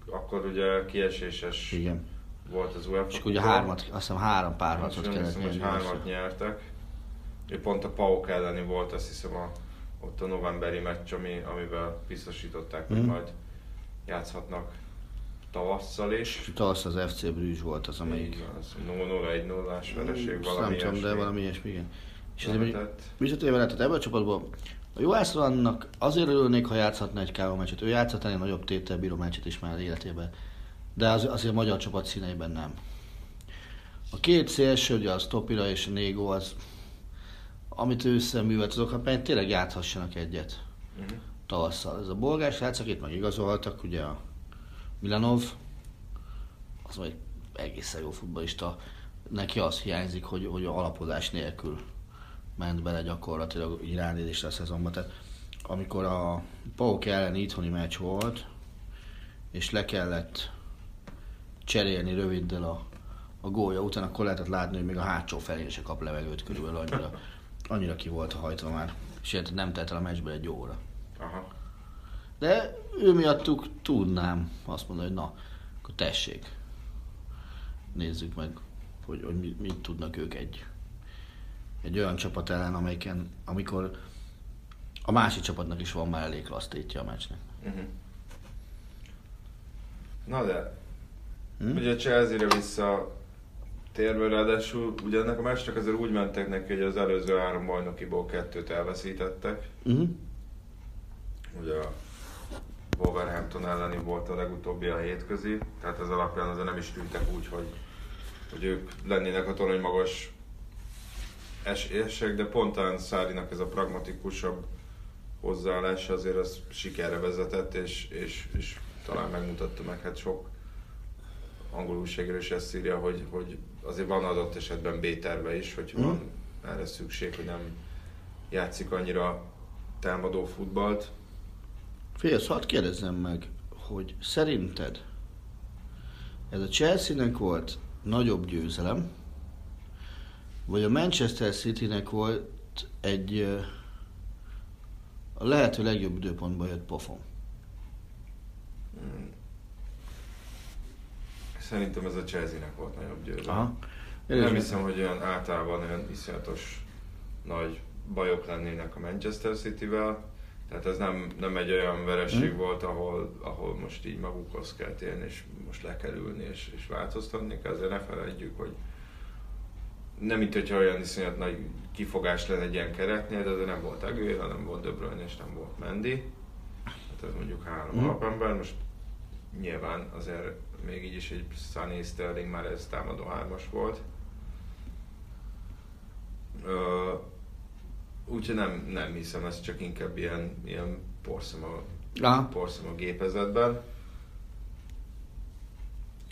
akkor ugye kieséses igen volt az UEFA. És ugye hármat, azt hiszem három párharcot kellett hiszem, hogy hármat nyertek. Ő pont a PAOK elleni volt, azt hiszem a, ott a novemberi meccs, ami, amivel biztosították, hogy mm. majd játszhatnak tavasszal is. Tavasz az FC Brüzs volt az, amelyik... 0-1-0-ás vereség, valami Nem tudom, de valami ilyesmi, igen. És azért visszatérve lehetett ebben a csapatban, a Juhászlannak azért örülnék, ha játszhatna egy káva meccset. Ő játszhatna egy nagyobb tétel bíró meccset is már életében de az, azért a magyar csapat színeiben nem. A két szélső, ugye a Stopira és a Négo, az, amit ősszel művelt azok, hogy tényleg játszhassanak egyet Uh-huh. tavasszal. Ez a bolgár srác, akit meg igazoltak, ugye a Milanov, az egy egészen jó futbolista. Neki az hiányzik, hogy, hogy a alapozás nélkül ment bele gyakorlatilag így ránézésre a szezonba. Tehát amikor a Pauk ellen itthoni meccs volt, és le kellett cserélni röviddel a, a gólya után, akkor lehetett látni, hogy még a hátsó felén se kap levegőt körülbelül annyira, annyira ki volt hajtva már. És nem telt el a meccsből egy óra. Aha. De ő miattuk tudnám azt mondani, hogy na, akkor tessék. Nézzük meg, hogy, hogy mit, mit tudnak ők egy, egy olyan csapat ellen, amelyiken, amikor a másik csapatnak is van már elég a meccsnek. Uh-huh. Na de, Hm? ugye Chelsea-re vissza térve, ráadásul ugye ennek a meccsnek azért úgy mentek neki, hogy az előző három bajnokiból kettőt elveszítettek. Uh-huh. Ugye a Wolverhampton elleni volt a legutóbbi a hétközi, tehát ez alapján azért nem is tűntek úgy, hogy, hogy ők lennének a torony magas esélyesek, de pont talán Szárinak ez a pragmatikusabb hozzáállása azért az sikerre vezetett, és, és, és talán megmutatta meg, hát sok angol újságíró is ezt írja, hogy, hogy azért van adott esetben B-terve is, hogy van erre szükség, hogy nem játszik annyira támadó futballt. Félsz, hadd kérdezzem meg, hogy szerinted ez a Chelsea-nek volt nagyobb győzelem, vagy a Manchester City-nek volt egy a lehető legjobb időpontban jött pofon? Szerintem ez a Chelsea-nek volt nagyobb győzelem. Aha. Nem hiszem, hogy olyan általában olyan iszonyatos nagy bajok lennének a Manchester City-vel. Tehát ez nem, nem egy olyan vereség Mm. volt, ahol, ahol most így magukhoz kell térni, és most le kell ülni, és, és változtatni kell. Ezért ne felejtjük, hogy nem mint hogyha olyan iszonyat nagy kifogás lenne egy ilyen keretnél, de azért nem volt Aguero, nem volt De Bruyne, és nem volt Mendy. Hát ez mondjuk három Mm. alapember. Most nyilván azért még így is egy Sunny Sterling már ez támadó hármas volt. Ö, Úgyhogy nem, nem hiszem, ez csak inkább ilyen, ilyen porszem a, Aha. porszem a gépezetben.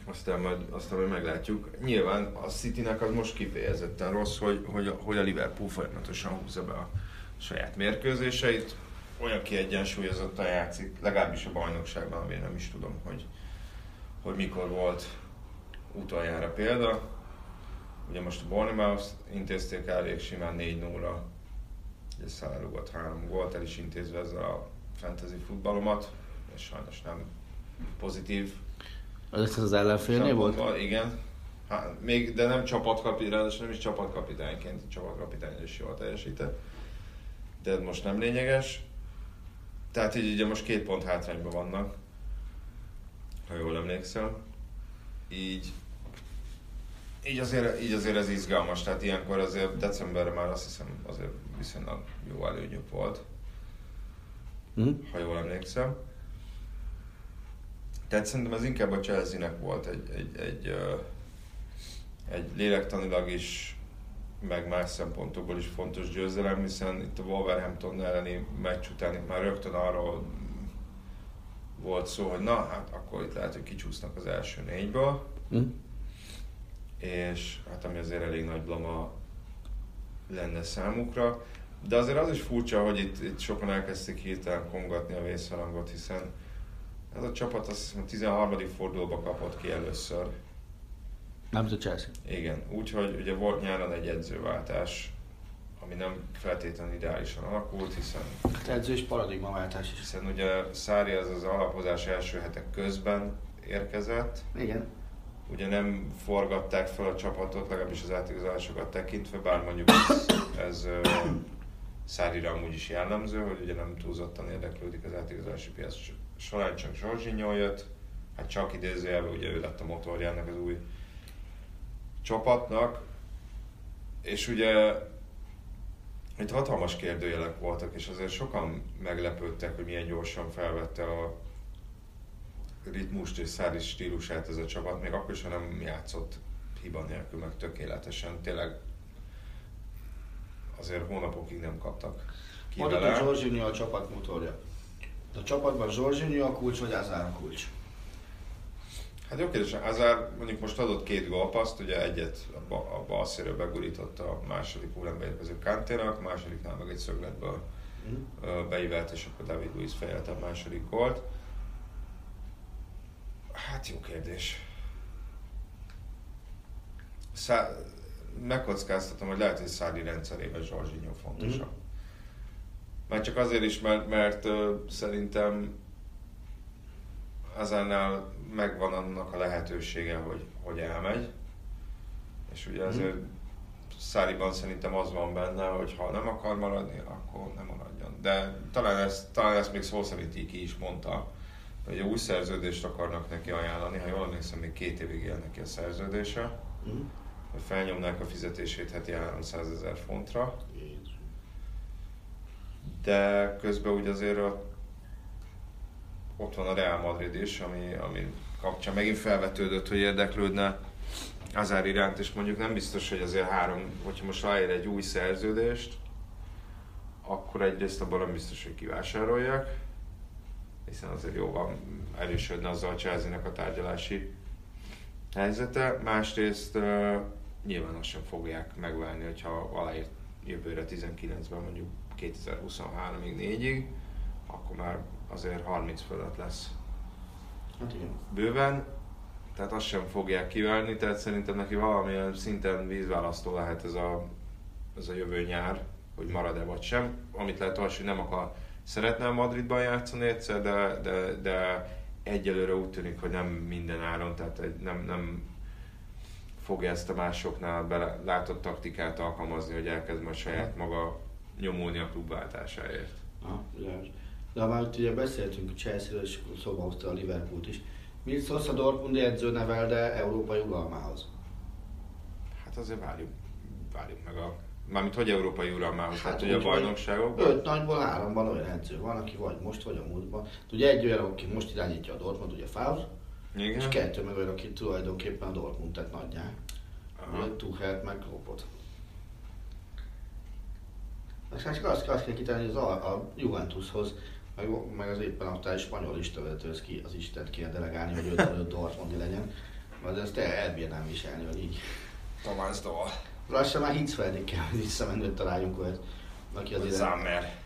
Aztán majd, aztán majd meglátjuk. Nyilván a Citynek az most kifejezetten rossz, hogy, hogy, hogy a Liverpool folyamatosan húzza be a saját mérkőzéseit. Olyan kiegyensúlyozottan játszik, legalábbis a bajnokságban, ami nem is tudom, hogy, hogy mikor volt utoljára példa. Ugye most a Bournemouth intézték el elég simán 4-0-ra, ugye szállrugott három gólt, el is intézve ezzel a fantasy futballomat, és sajnos nem pozitív Ez az ellenfélnél volt? Igen. Hát, még, de nem csapatkapitány, nem is csapatkapitányként, csapatkapitány is jól teljesített. De most nem lényeges. Tehát így ugye most két pont hátrányban vannak, ha jól emlékszem. Így, így, azért, így azért ez izgalmas, tehát ilyenkor azért decemberre már azt hiszem azért viszonylag jó előnyük volt Hm? ha jól emlékszem. Tehát szerintem ez inkább a Chelsea-nek volt egy, egy, egy, egy lélektanilag is, meg más szempontokból is fontos győzelem, hiszen itt a Wolverhampton elleni meccs után itt már rögtön arról volt szó, hogy na, hát akkor itt lehet, hogy kicsúsznak az első négyből, Hm? És hát ami azért elég nagy blama lenne számukra. De azért az is furcsa, hogy itt, itt sokan elkezdték hirtelen kongatni a vészharangot, hiszen ez a csapat azt hiszem a 13. fordulóba kapott ki először. Nem a Chelsea. Igen, úgyhogy ugye volt nyáron egy edzőváltás, ami nem feltétlenül ideálisan alakult, hiszen, Hát edző és paradigmaváltás is. hiszen ugye Szári az az alapozás első hetek közben érkezett, Igen. Ugye nem forgatták fel a csapatot, legalábbis az átigazolásokat tekintve, bár mondjuk ez, ez Szárira amúgy is jellemző, hogy ugye nem túlzottan érdeklődik az átigazolási piac. Során, csak Zsorzsinyó jött, hát csak idézőjelben ugye ő lett a motorjának az új csapatnak, és ugye itt hatalmas kérdőjelek voltak, és azért sokan meglepődtek, hogy milyen gyorsan felvette a ritmust és Szári stílusát ez a csapat, még akkor is, ha nem játszott hiba nélkül, meg tökéletesen. Tényleg azért hónapokig nem kaptak ki Mondod, vele. hogy Jorginho a csapat motorja. De a csapatban Jorginho a kulcs, vagy Azár a kulcs? Hát jó kérdés, Azár mondjuk most adott két gólpaszt, ugye egyet a, a bal szélről begurította a második órán érkező Kanténak, a másodiknál meg egy szögletből Mm. beívelt, és akkor David Luiz fejelte a második gólt. Hát jó kérdés. Szá- megkockáztatom, hogy lehet, hogy Szári rendszerében Zsorzsinyó fontosabb. Mhm. Már csak azért is, mert, mert ö, szerintem azannál megvan annak a lehetősége, hogy, hogy elmegy. És ugye Mhm. azért Száriban szerintem az van benne, hogy ha nem akar maradni, akkor nem maradjon. De talán ezt, talán ezt még szó szerint így ki is mondta, egy új szerződést akarnak neki ajánlani, ha jól emlékszem, még két évig él neki a szerződése, Mm. hogy felnyomnák a fizetését heti 300 ezer fontra, de közben úgy azért a, ott van a Real Madrid is, ami, ami kapcsán megint felvetődött, hogy érdeklődne Azár iránt, és mondjuk nem biztos, hogy azért három, hogyha most ráér egy új szerződést, akkor egyrészt abban nem biztos, hogy kivásárolják, hiszen azért jóval erősödne azzal a chelsea a tárgyalási helyzete. Másrészt uh, nyilván azt sem fogják megválni, hogyha aláírt jövőre 19-ben mondjuk 2023-ig, 4-ig, akkor már azért 30 fölött lesz Hát igen. bőven, tehát azt sem fogják kiválni, tehát szerintem neki valamilyen szinten vízválasztó lehet ez a, ez a jövő nyár, hogy marad-e vagy sem, amit lehet az, hogy nem akar, szeretne a Madridban játszani egyszer, de, de, de egyelőre úgy tűnik, hogy nem minden áron, tehát nem, nem fogja ezt a másoknál bele, látott taktikát alkalmazni, hogy elkezd majd saját maga nyomulni a klubváltásáért. Aha, világos. De már ugye beszéltünk a Chelsea-ről, és szóba hozta a Liverpoolt is. Mit szólsz a Dortmundi edző nevelde európai uralmához? Hát azért várjuk, várjuk meg a... Mármint hogy európai uralmához, hát, tehát hogy a úgy, hogy bajnokságokban. Öt nagyból háromban olyan edző van, aki vagy most, vagy a múltban. Ugye egy olyan, aki most irányítja a Dortmund, ugye Favre, Igen. és kettő meg olyan, aki tulajdonképpen a Dortmund tett nagyjá. Ugye Tuchelt meg Kloppot. És hát csak azt, azt kell kitalálni, hogy az a, a Juventushoz, meg, meg az éppen aktuális spanyol listavezetőhöz ki, az Istent kéne delegálni, hogy 55 Dortmundi legyen. Mert ezt el, elbírnám viselni, hogy így. Tomás Doll. Lassan már Hitzfeldig kell, hogy visszamenőt találjunk olyat. Aki az ide... Zammer.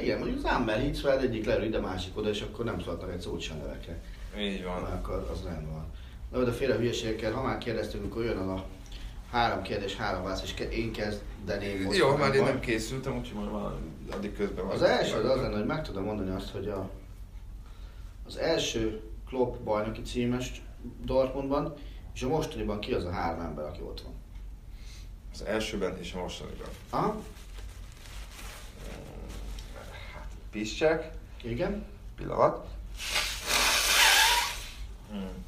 Igen, mondjuk Zammer Hitzfeld egyik leül ide, másik oda, és akkor nem szóltak egy szót sem nevekre. Így van. Már akkor az rendben van. Na, de félre hülyeségekkel, ha már kérdeztünk, akkor jön a három kérdés, három válasz, és én kezdeném most. Jó, már én nem készültem, úgyhogy majd valami addig közben Az első az az lenne, hogy meg tudom mondani azt, hogy a, az első Klopp bajnoki címes Dortmundban, és a mostaniban ki az a három ember, aki ott van. Az elsőben és a mostaniban. Aha, Piszcsek. igen. Pillanat. Hmm.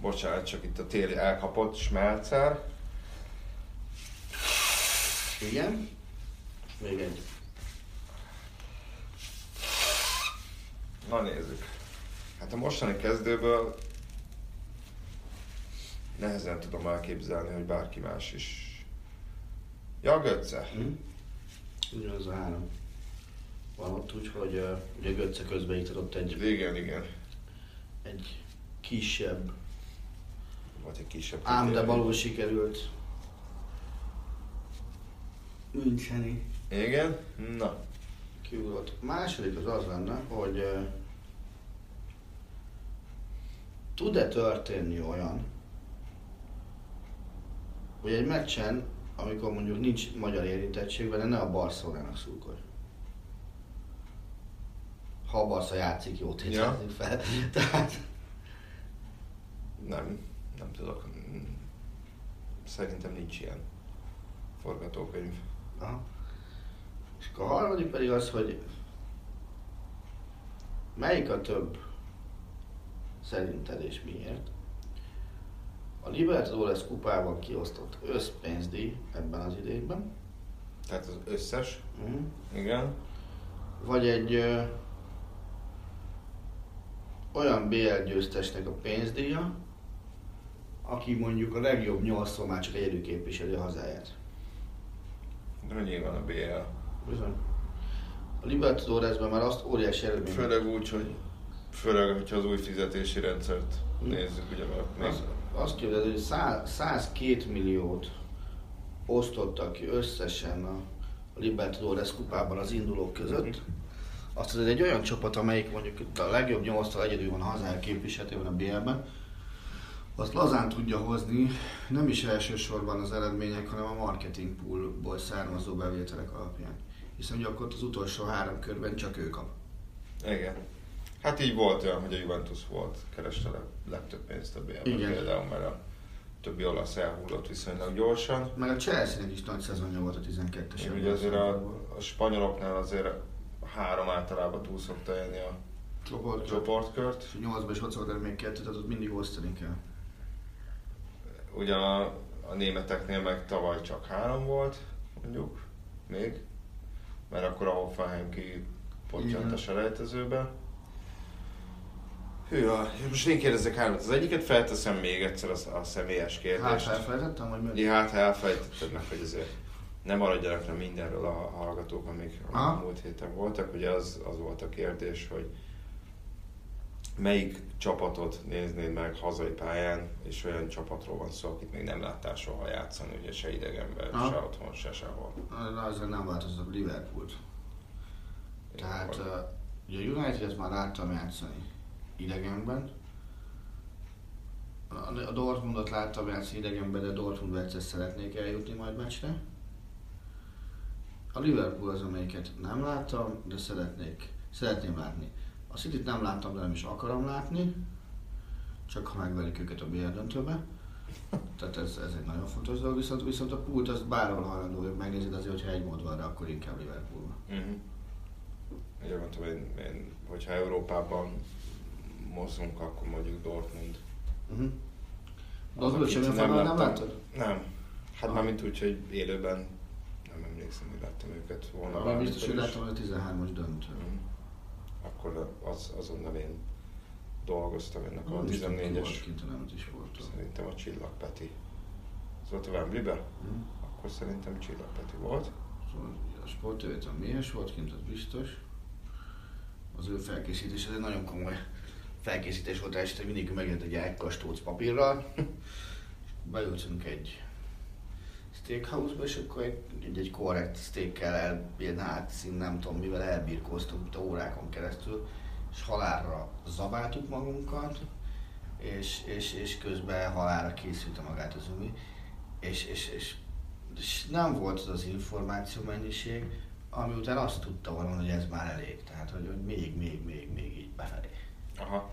Bocsánat, csak itt a téli elkapott smelcer. Igen. Még egy. Na nézzük. Hát a mostani kezdőből nehezen tudom elképzelni, hogy bárki más is. Ja, Götze. Hm? Ugyanaz a három. Van ott úgy, hogy uh, ugye Götze közben itt egy, Igen, igen. egy kisebb, Vagy egy kisebb. ám de való sikerült Müncheni Igen? Na. kiugrott. A második az az lenne, hogy uh, tud-e történni olyan, hogy egy meccsen, amikor mondjuk nincs magyar érintettségben, de ne a Barcelonának szurkolj. Ha a Barca játszik, jó tételezik fel. [laughs] Tehát Nem, nem tudok. Szerintem nincs ilyen forgatókönyv. Aha. És akkor a harmadik pedig az, hogy melyik a több szerinted és miért? A Libertadores kupában kiosztott összpénzdíj ebben az idényben, Tehát az összes, Mhm. igen. vagy egy ö, olyan BL győztesnek a pénzdíja, aki mondjuk a legjobb nyolcszor már csak egyedül képviseli a hazáját. De nyilván a BL. Bizony. A Libertadores-ben már azt óriási eredmény. Főleg úgy, hogy főleg, hogyha az új fizetési rendszert nézzük, ugye mert Az, azt képzeld, hogy 100, 102 milliót osztottak ki összesen a Libertadores kupában az indulók között. Azt az egy olyan csapat, amelyik mondjuk itt a legjobb nyolctal egyedül van a hazája képviseletében a BL-ben, azt lazán tudja hozni, nem is elsősorban az eredmények, hanem a marketing poolból származó bevételek alapján. Hiszen ugye akkor az utolsó három körben csak ő kap. Igen. Hát így volt olyan, hogy a Juventus volt, kereste a legtöbb pénzt a BL-ben Igen. például, mert a többi olasz elhullott viszonylag gyorsan. Meg a Chelsea-nek is nagy szezonja volt a 12-es. És ugye azért a, a spanyoloknál azért három általában túl szokta élni a csoport, csoportkört. És 8 és 6 még kettő, tehát ott mindig osztani kell. Ugyan a, a németeknél meg tavaly csak három volt, mondjuk, még. Mert akkor a Hoffenheim ki pottyant a selejtezőbe. Hűha, most én kérdezek hármat. Az egyiket felteszem még egyszer a, a személyes Hát kérdést. elfelejtettem, hogy mi? Ja, hát ha elfelejtetted meg, hogy azért nem maradjanak le mindenről a hallgatók, amik a múlt héten voltak. Ugye az, az volt a kérdés, hogy melyik csapatot néznéd meg hazai pályán, és olyan csapatról van szó, akit még nem láttál soha játszani, ugye se idegenben, Aha. se otthon, se sehol. Ezzel nem változott a Liverpoolt. Tehát uh, ugye a United-et már láttam játszani idegenben. A, Dortmundot láttam játszani idegenben, de Dortmundba egyszer szeretnék eljutni majd meccsre. A Liverpool az, amelyiket nem láttam, de szeretnék, szeretném látni. A City-t nem láttam, de nem is akarom látni. Csak ha megverik őket a BL döntőbe. Tehát ez, ez egy nagyon fontos dolog, viszont, viszont a pult az bárhol hajlandó hogy megnézed, azért, hogyha egy mód van rá, akkor inkább Liverpoolba. Uh-huh. Ugye mondtam, én, én, hogyha Európában mozgunk, akkor mondjuk Dortmund. Uh-huh. Az, akit semmi nem, nem látod? Nem. Hát Ah. már mint úgy, hogy élőben nem emlékszem, hogy láttam őket volna. Valamikor biztos, hogy láttam, a 13-as döntő. Mhm. Akkor az, azonnal én dolgoztam ennek a Nem volt 14-es, Kint, nem is volt. szerintem a Csillag Peti. Az volt a Wembley-be? Mhm. Akkor szerintem Csillag Peti volt. Szóval a sportővet a mélyes volt kint, az biztos. Az ő felkészítés, ez egy nagyon komoly felkészítés volt este, mindig megjött egy ágykastóc papírral. [laughs] Beültünk egy steakhouse-ba, és akkor egy, egy, egy korrekt steakkel el, ilyen átszín, nem tudom mivel elbírkoztunk itt órákon keresztül, és halálra zabáltuk magunkat, és, és, és közben halálra készült magát az umi, és, és, és, és nem volt az az információ mennyiség, ami után azt tudta volna, hogy ez már elég. Tehát, hogy, hogy még, még, még, még így befelé. Aha.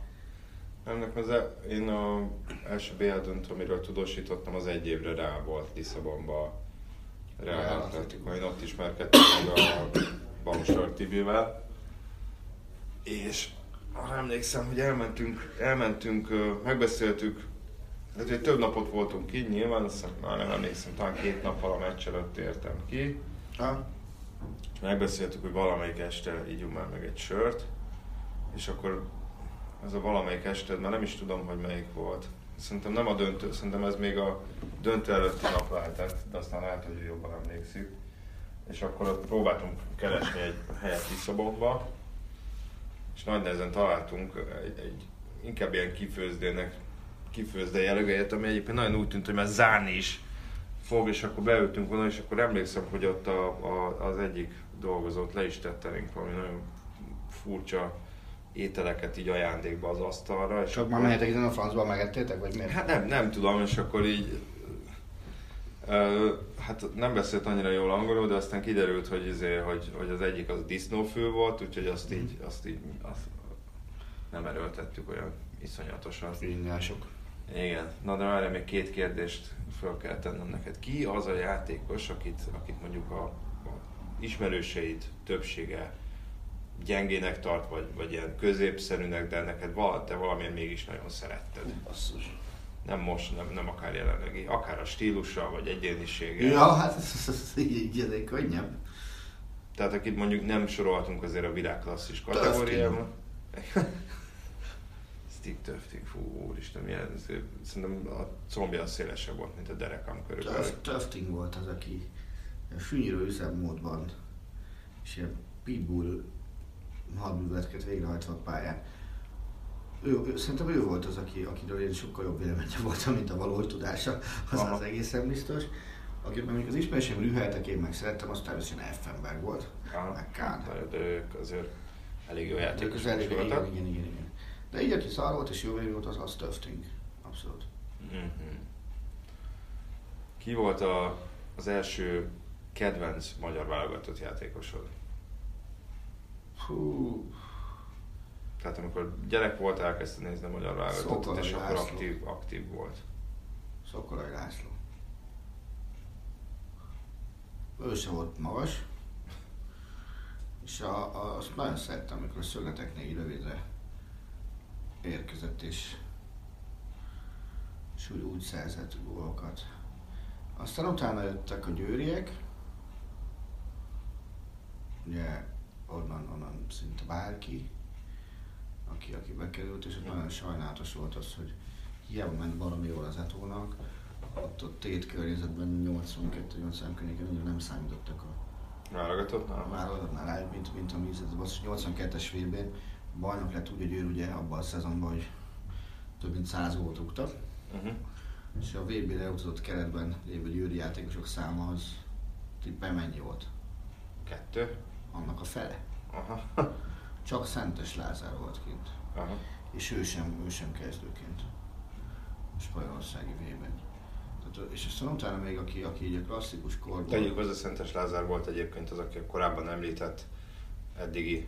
Nem, nekem az e- én a első BL döntő, amiről tudósítottam, az egy évre rá volt Lisszabonba Real Atletico. Én ott ismerkedtem meg a Baumstar Tibivel. És arra emlékszem, hogy elmentünk, elmentünk, megbeszéltük, tehát hogy több napot voltunk ki, nyilván, azt hiszem, már nem emlékszem, talán két nappal a meccs előtt értem ki. Ha? És megbeszéltük, hogy valamelyik este ígyunk már meg egy sört, és akkor ez a valamelyik este, már nem is tudom, hogy melyik volt. Szerintem nem a döntő, szerintem ez még a döntő előtti nap lehetett, de aztán lehet, hogy jobban emlékszik. És akkor ott próbáltunk keresni egy helyet Lisszabonba, és nagy nehezen találtunk egy, egy inkább ilyen kifőzdének, kifőzde jellegelyet, ami egyébként nagyon úgy tűnt, hogy már zárni is fog, és akkor beültünk volna, és akkor emlékszem, hogy ott a, a, az egyik dolgozót le is tette elénk valami nagyon furcsa ételeket így ajándékba az asztalra. És Csak akkor- már mehetek innen a francba, megettétek, vagy miért? Hát nem, nem tudom, és akkor így... Ö, hát nem beszélt annyira jól angolul, de aztán kiderült, hogy, izé, hogy, hogy az egyik az disznófő volt, úgyhogy azt így, azt így azt nem erőltettük olyan iszonyatosan. Ingások. Igen, na de várjál, még két kérdést fel kell tennem neked. Ki az a játékos, akit, akit mondjuk a, a ismerőseid többsége gyengének tart, vagy, vagy ilyen középszerűnek, de neked val, te valamilyen mégis nagyon szeretted. Basszus. Nem most, nem, nem akár jelenlegi, akár a stílussal, vagy egyéniséggel. Ja, hát ez, ez, így egy könnyebb. Tehát akit mondjuk nem sorolhatunk azért a világklasszis kategóriában. [laughs] Stick Töfting, fú, úristen, milyen, szerintem a combja szélesebb volt, mint a derekam körülbelül. Töf- Töfting volt az, aki a sünyírő üzemmódban, és ilyen pitbull hadműveleteket végrehajtva pályán. Ő, ő, szerintem ő volt az, aki, akiről én sokkal jobb véleménye voltam, mint a valós tudása, az Aha. az egészen biztos. Akit mondjuk az ismerősém rüheltek, én meg szerettem, az természetesen Effenberg volt, Aha. meg Kán. De ők azért elég jó játékosok elég, igen, igen, igen, igen. De így, aki szar volt és jó volt, az, az Töfting. Abszolút. Mhm. Ki volt a, az első kedvenc magyar válogatott játékosod? Hú, Tehát amikor gyerek volt, elkezdte nézni a magyar válogatottat, és akkor aktív, aktív volt. Szokolai László. Ő sem volt magas. És a, a, azt nagyon szerettem, amikor a szögleteknél így rövidre érkezett, és, és úgy, úgy szerzett gólokat. Aztán utána jöttek a győriek, ugye onnan, onnan szinte bárki, aki, aki bekerült, és nagyon sajnálatos volt az, hogy hiába ment baromi jól az Etónak, ott, ott tét környezetben 82-80 környéken annyira nem számítottak a Válogatott? a válogatnál rá, mint, mint a mi az 82-es vb bajnok lett úgy, hogy ő ugye abban a szezonban, hogy több mint 100 gólt rúgtak, Uh-huh. és a VB-re utazott keretben lévő győri játékosok száma az tippel mennyi volt? Kettő? Annak a fele. Aha. [laughs] Csak Szentes Lázár volt kint. Aha. És ő sem, ő sem kezdőként. A spanyolországi vében. Tehát, és aztán utána még, aki, aki így a klasszikus korban... Tegyük hozzá, Szentes Lázár volt egyébként az, aki korábban említett eddigi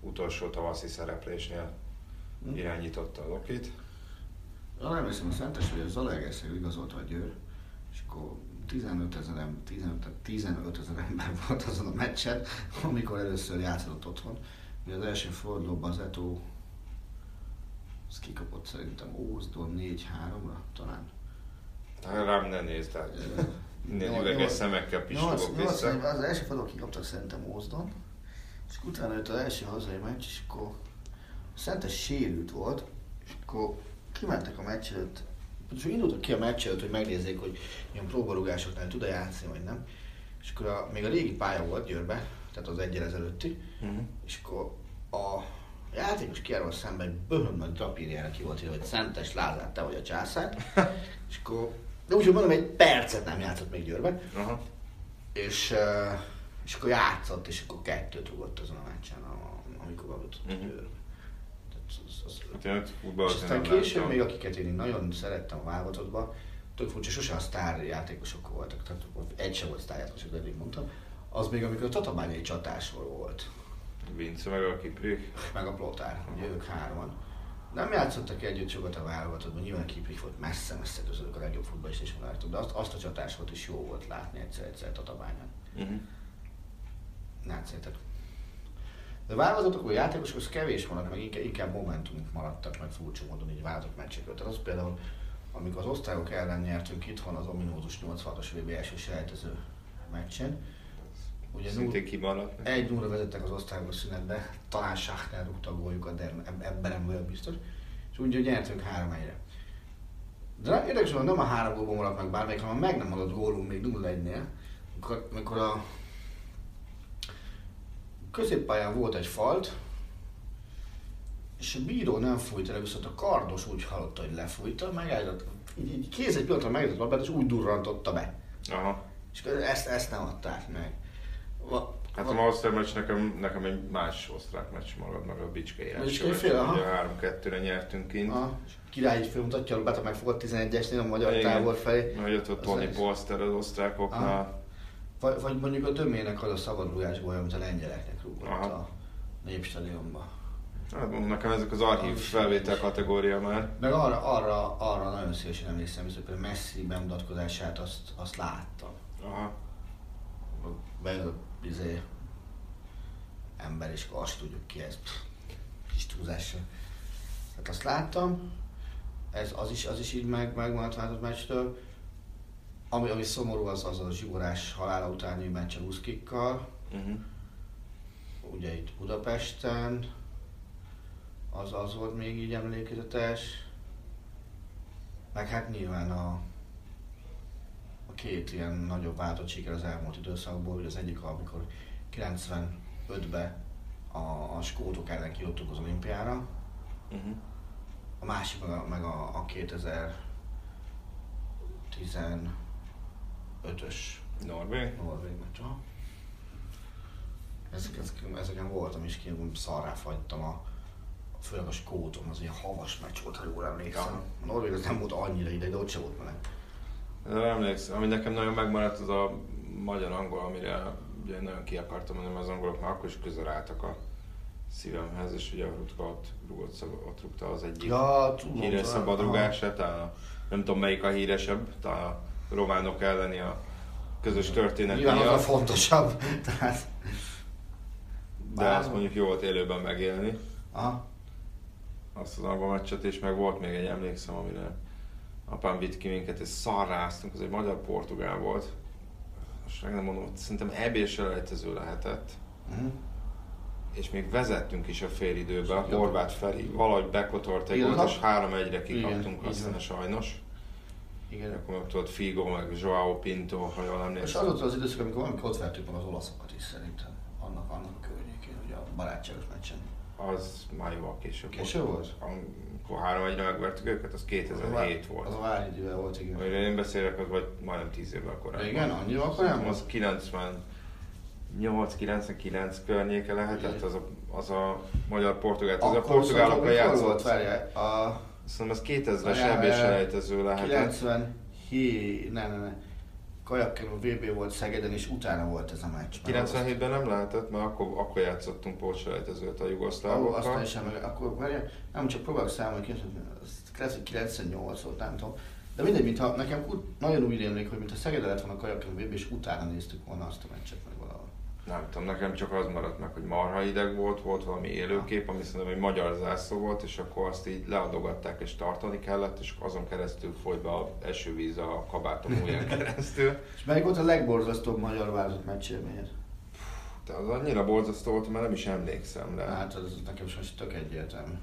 utolsó tavaszi szereplésnél Hm. irányította a Lokit. Arra emlékszem, a Szentes, hogy a Zalaegerszeg igazolta a Győr, és akkor 15 ezer, em- 15, 15 ezer ember [laughs] volt azon a meccsen, amikor először játszott otthon. Ugye az első fordulóban az Eto az kikapott szerintem Ózdon 4-3-ra talán. Rám ne nézd, Nyolc- üveges szemekkel pislogok vissza. Az első fordulóban kikaptak szerintem Ózdon, és utána jött az első hazai meccs, és akkor Szentes sérült volt, és akkor kimentek a meccs előtt, és indultak ki a meccs előtt, hogy megnézzék, hogy ilyen próbarugásoknál tud-e játszani, vagy nem. És akkor a, még a régi pálya volt Győrbe, tehát az egyel ezelőtti, Mhm. és akkor a játékos kiáról szemben egy böhön nagy drapírjára ki volt írva, hogy Szentes Lázár, te vagy a császár. [laughs] és akkor, de úgy, hogy mondom, egy percet nem játszott még Győrben. Aha. És, és akkor játszott, és akkor kettőt rúgott azon a meccsen, amikor bejutott a Mhm. Az, Hát ott és aztán később még, akiket én nagyon szerettem a válogatottban, tök furcsa, sose a sztár játékosok voltak, tehát egy sem volt sztár játékosok, de eddig mondtam. Az még amikor a Tatabányai csatásról volt, Vince meg a Kiprik. meg a Plotár, ugye ők hárman. Nem játszottak együtt sokat a válogatottban, nyilván Kiprik volt messze-messze közülük a legjobb futballista is vonáltuk, de azt, azt a csatás volt is jó volt látni egyszer-egyszer Tatabányon. Uh-huh. Látszétek. De válogatottak, a játékosok, az kevés vannak, meg inkább, momentumok maradtak meg furcsa módon így váltott meccsekről. Tehát az például, amikor az osztrákok ellen nyertünk itthon az ominózus 86-os VB első selejtező meccsen, ugye Szintén kimaradt. egy 0 vezettek az osztályok a szünetbe, talán Schachner rúgta a góljukat, de eb- ebben nem vagyok biztos. És úgy, hogy nyertünk három egyre. De nem, érdekes, hogy nem a három gólból maradt meg bármelyik, hanem meg nem adott gólunk még 0-1-nél, amikor, amikor a középpályán volt egy falt, és a bíró nem fújta le, viszont a kardos úgy hallotta, hogy lefújta, megállított, így, így kéz egy pillanatra megállított a labdát, és úgy durrantotta be. Aha. És ezt, ezt nem adták meg. Va, Hát a Ausztrál meccs nekem, nekem egy más osztrák meccs marad meg a Bicskei Bicskei aha. Ugye 3-2-re nyertünk kint. A király így felmutatja a labdát, megfogott 11-esnél a magyar Igen. távol felé. Majd ott Az Tony. Polster az osztrákoknál. Vagy, vagy mondjuk a Dömének az a szabadrugás gólya, amit a lengyeleknek rúgott Aha. a népstadionba. Hát mondom, nekem ezek az archív felvétel kategória már. Meg arra, arra, arra nagyon szívesen emlékszem, hogy például Messi bemutatkozását azt, azt láttam. Aha. A izé, ember és azt tudjuk ki ez. Kis túlzással. Hát azt láttam, ez, az, is, az is így meg, megmaradt váltott meccstől. Ami, ami szomorú, az az a zsigorás halála utáni Ruszkikkal, Uh-huh. ugye itt Budapesten, az az volt még így emlékezetes. Meg hát nyilván a, a két ilyen nagyobb váltott siker az elmúlt időszakból, hogy az egyik, amikor 95-ben a, a skótok ellen kijutottuk az olimpiára, Uh-huh. a másik meg a, meg a, a 2015-ös Norvég? Norvég meccs. Ezek, ezek, ezeken voltam is ki, szarrá fagytam a, főleg a skótom, az ilyen havas meccs volt, ha jól emlékszem. A Norvég az nem volt annyira ide, de ott sem volt meleg. De emlékszem, ami nekem nagyon megmaradt, az a magyar-angol, amire ugye nagyon ki akartam menni, mert az angolok már akkor is közel álltak a szívemhez, és ugye a Rutka ott, rúgott, ott rúgta az egyik Ja, tudom. híres szabadrugását, nem tudom melyik a híresebb, talán románok elleni a közös történet Nyilván az a fontosabb. [laughs] Tehát, de Bár- azt mondjuk jó volt élőben megélni, aha. azt az angol meccset, és meg volt még egy emlékszem, amire apám vitt ki minket, és szarráztunk, az egy magyar-portugál volt. Most meg nem mondom, hogy szerintem EB-s elejtező lehetett. Uh-huh. és még vezettünk is a fél időbe, a Jó. Horváth Feri valahogy bekotort egy gólt, és 3-1-re Igen, kikaptunk aztán sajnos. Igen. Akkor meg tudod Figo, meg Joao Pinto, ha jól És emlékszem. az volt az időszak, amikor valamikor ott vertük meg az olaszokat is szerintem. Annak, annak a környékén, ugye a barátságos meccsen. Az már jóval később, Később volt? Amikor 3-1-re megvertük őket, az 2007 volt. Az a várjidővel volt, igen. Amire én beszélek, az vagy majdnem 10 évvel korábban. Igen, annyival korábban? Az 98-99 környéke lehetett, az a, az a magyar-portugál. Az a portugálokkal játszott. volt, várjál, a Szerintem az 2000-es Várjál, EB-s várjál. elejtező lehetett. 97, ne, ne, ne. Kajakkenú VB volt Szegeden, és utána volt ez a meccs. 97-ben nem lehetett, mert akkor, akkor játszottunk pótselejtezőt a jugoszlávokkal. aztán is emel, akkor várjál, nem csak próbálok számolni, lehet, hogy 98 volt, nem tudom. De mindegy, mintha nekem úgy, nagyon úgy rémlik, hogy mintha Szegeden lett volna a Kajakkenú VB, és utána néztük volna azt a meccset meg. Nem tudom, nekem csak az maradt meg, hogy marha ideg volt, volt valami élőkép, ami szerintem egy magyar zászló volt, és akkor azt így leadogatták és tartani kellett, és azon keresztül folyt be a esővíz a kabátom ujján [laughs] keresztül. És melyik volt a legborzasztóbb magyar válogatott meccsélményed? De az annyira borzasztó volt, mert nem is emlékszem rá. Hát az nekem most tök egyértelmű.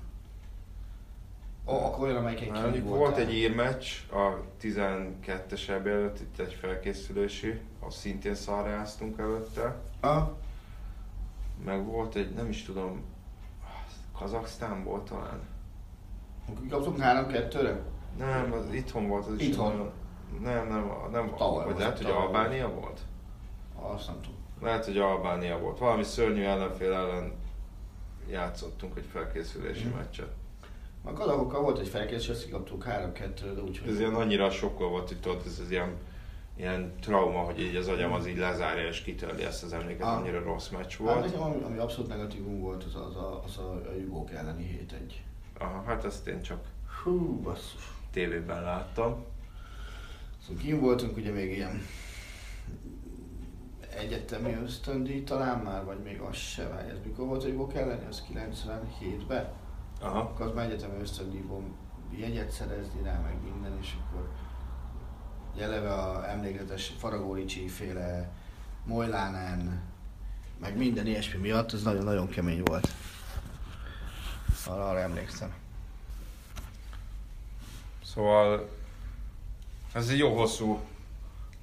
Ó, akkor olyan, amelyik egy Hát, voltál. volt egy írmeccs a 12-es EB előtt, itt egy felkészülési, azt szintén szarráztunk előtte. Ah, Meg volt egy, nem is tudom, Kazaksztán volt talán? kaptunk 3-2-re? Nem, az itthon volt az is. Itthon? nagyon- Nem, nem, nem, Tavaly vagy volt, lehet, hogy Albánia volt? Azt nem tudom. Lehet, hogy Albánia volt. Valami szörnyű ellenfél ellen játszottunk egy felkészülési Mhm. meccset. A kadakokkal volt egy felkészés, azt kikaptuk 3-2-re, de úgyhogy... Ez ilyen annyira sokkal volt, hogy tudod, ez az ilyen, ilyen trauma, hogy így az agyam az így lezárja és kitörli ezt az emléket, Ah. annyira rossz meccs Hát volt. nekem ami, ami abszolút negatívum volt, az, az, a, az a, a jugók elleni 7-1. Aha, hát ezt én csak Hú, basszus. tévében láttam. Szóval kim voltunk ugye még ilyen egyetemi ösztöndíj talán már, vagy még az se, várj, ez mikor volt a jugók elleni? Az 97-ben? Aha. Akkor az már egyetemi ösztöndíjból jegyet szerezni rá, meg minden, és akkor eleve a emlékezetes Faragó Ricsi féle Mojlánen, meg minden ilyesmi miatt, ez nagyon-nagyon kemény volt. Arra, arra emlékszem. Szóval ez egy jó hosszú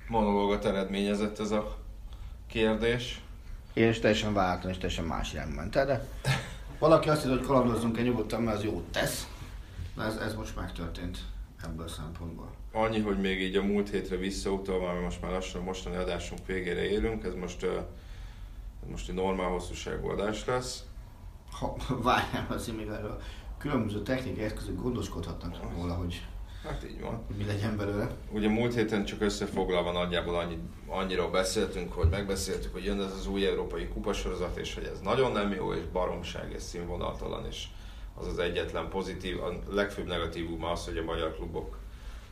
monológot eredményezett ez a kérdés. Én is teljesen váltam, és teljesen más irányba ment de valaki azt hitt, hogy kalandozzunk el nyugodtan, mert az jót tesz. De ez, ez most megtörtént ebből a szempontból. Annyi, hogy még így a múlt hétre visszautalva, mert most már lassan a mostani adásunk végére érünk, ez most, most egy normál hosszúságú adás lesz. Ha várjál, azért még erről különböző technikai eszközök gondoskodhatnak róla, hogy Hát így van. mi legyen belőle. Ugye múlt héten csak összefoglalva nagyjából annyi, annyiról beszéltünk, hogy megbeszéltük, hogy jön ez az új európai kupasorozat, és hogy ez nagyon nem jó, és baromság, és színvonaltalan, és az az egyetlen pozitív, a legfőbb negatívum az, hogy a magyar klubok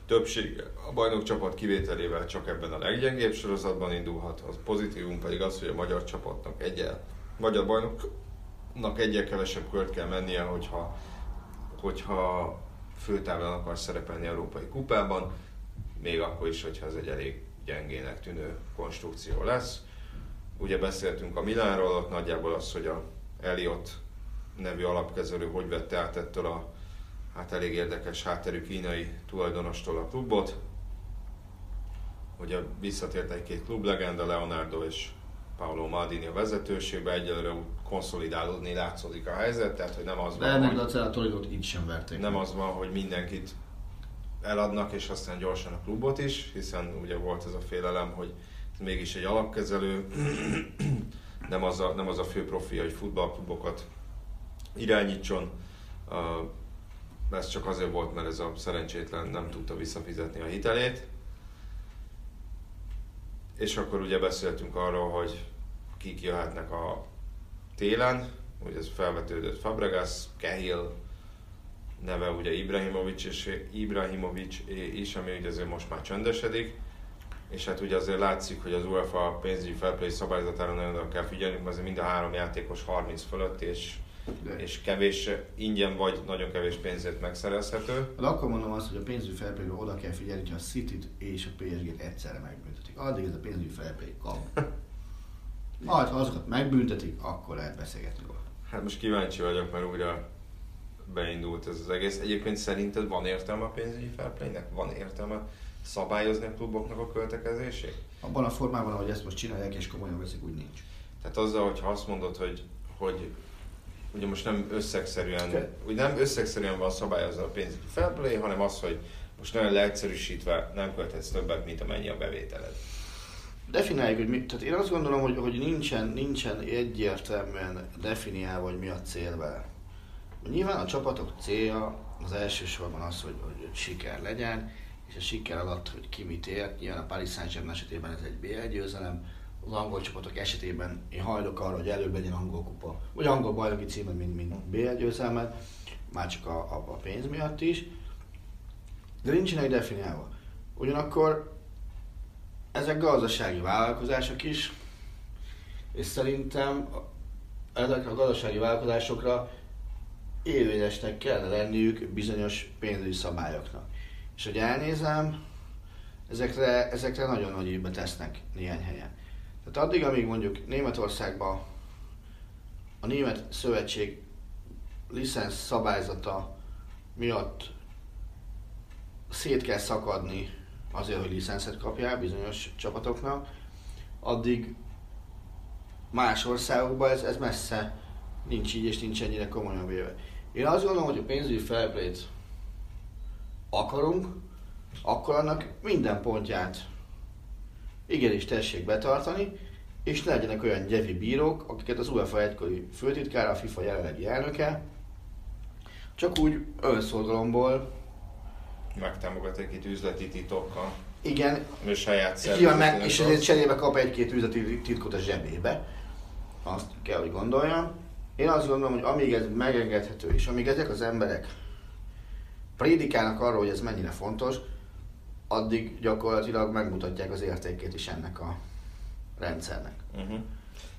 többsége a bajnok csapat kivételével csak ebben a leggyengébb sorozatban indulhat. Az pozitívum pedig az, hogy a magyar csapatnak egyel, magyar bajnoknak egyel kevesebb kört kell mennie, hogyha, hogyha főtávon akar szerepelni Európai Kupában, még akkor is, hogyha ez egy elég gyengének tűnő konstrukció lesz. Ugye beszéltünk a Milánról, ott nagyjából az, hogy a Elliot nevű alapkezelő hogy vette át ettől a hát elég érdekes hátterű kínai tulajdonostól a klubot. Ugye visszatért egy-két klublegenda, Leonardo és Paolo Maldini a vezetőségbe, egyelőre úgy konszolidálódni látszódik a helyzet, tehát hogy nem az De van, ennek hogy, a Toridot így sem verték. nem az van, hogy mindenkit eladnak, és aztán gyorsan a klubot is, hiszen ugye volt ez a félelem, hogy ez mégis egy alapkezelő, [clears throat] nem az a, nem az a fő profilja, hogy futballklubokat irányítson. Ez csak azért volt, mert ez a szerencsétlen nem tudta visszafizetni a hitelét. És akkor ugye beszéltünk arról, hogy kik jöhetnek a télen, ugye ez felvetődött Fabregas, Cahill, neve ugye Ibrahimovic, és Ibrahimovic is, ami ugye azért most már csöndesedik. És hát ugye azért látszik, hogy az UEFA pénzügyi felplay szabályzatára nagyon oda kell figyelni, mert mind a három játékos 30 fölött, és, De. és kevés, ingyen vagy nagyon kevés pénzért megszerezhető. De akkor mondom azt, hogy a pénzügyi felpélyre oda kell figyelni, hogy a City-t és a PSG-t egyszerre megbüntetik. Addig ez a pénzügyi felpély kap. [laughs] Majd, ha azokat megbüntetik, akkor lehet beszélgetni róla. Hát most kíváncsi vagyok, mert újra beindult ez az egész. Egyébként szerinted van értelme a pénzügyi felplaynek? Van értelme szabályozni a kluboknak a költekezését? Abban a formában, ahogy ezt most csinálják és komolyan veszik, úgy nincs. Tehát azzal, hogyha azt mondod, hogy, hogy ugye most nem összegszerűen, Te- úgy nem összegszerűen van szabályozva a pénzügyi felplay, hanem az, hogy most nagyon leegyszerűsítve nem költhetsz többet, mint amennyi a bevételed. Definiáljuk, hogy mi, tehát én azt gondolom, hogy, hogy nincsen, nincsen egyértelműen definiálva, hogy mi a cél vele. Nyilván a csapatok célja az elsősorban az, hogy, hogy siker legyen, és a siker alatt, hogy ki mit ért. Nyilván a Paris Saint-Germain esetében ez egy BL győzelem, az angol csapatok esetében én hajlok arra, hogy előbb legyen angol kupa, vagy angol bajnoki címet, mint, mint BL győzelmet, már csak a, a, a pénz miatt is. De nincsenek definiálva. Ugyanakkor ezek gazdasági vállalkozások is, és szerintem ezek a gazdasági vállalkozásokra érvényesnek kellene lenniük bizonyos pénzügyi szabályoknak. És hogy elnézem, ezekre, ezekre nagyon nagy évbe tesznek néhány helyen. Tehát addig, amíg mondjuk Németországban a Német Szövetség licensz szabályzata miatt szét kell szakadni azért, hogy licenszet kapjál bizonyos csapatoknak, addig más országokban ez, ez messze nincs így, és nincs ennyire komolyan véve. Én azt gondolom, hogy a pénzügyi felplét akarunk, akkor annak minden pontját igenis tessék betartani, és ne legyenek olyan gyevi bírók, akiket az UEFA egykori főtitkára, a FIFA jelenlegi elnöke, csak úgy önszorgalomból, Megtámogat egy üzleti titokkal, igen, a saját Nyilván meg, és ezért cserébe kap egy-két üzleti titkot a zsebébe. Azt kell, hogy gondoljam. Én azt gondolom, hogy amíg ez megengedhető, és amíg ezek az emberek prédikálnak arról, hogy ez mennyire fontos, addig gyakorlatilag megmutatják az értékét is ennek a rendszernek. Uh-huh.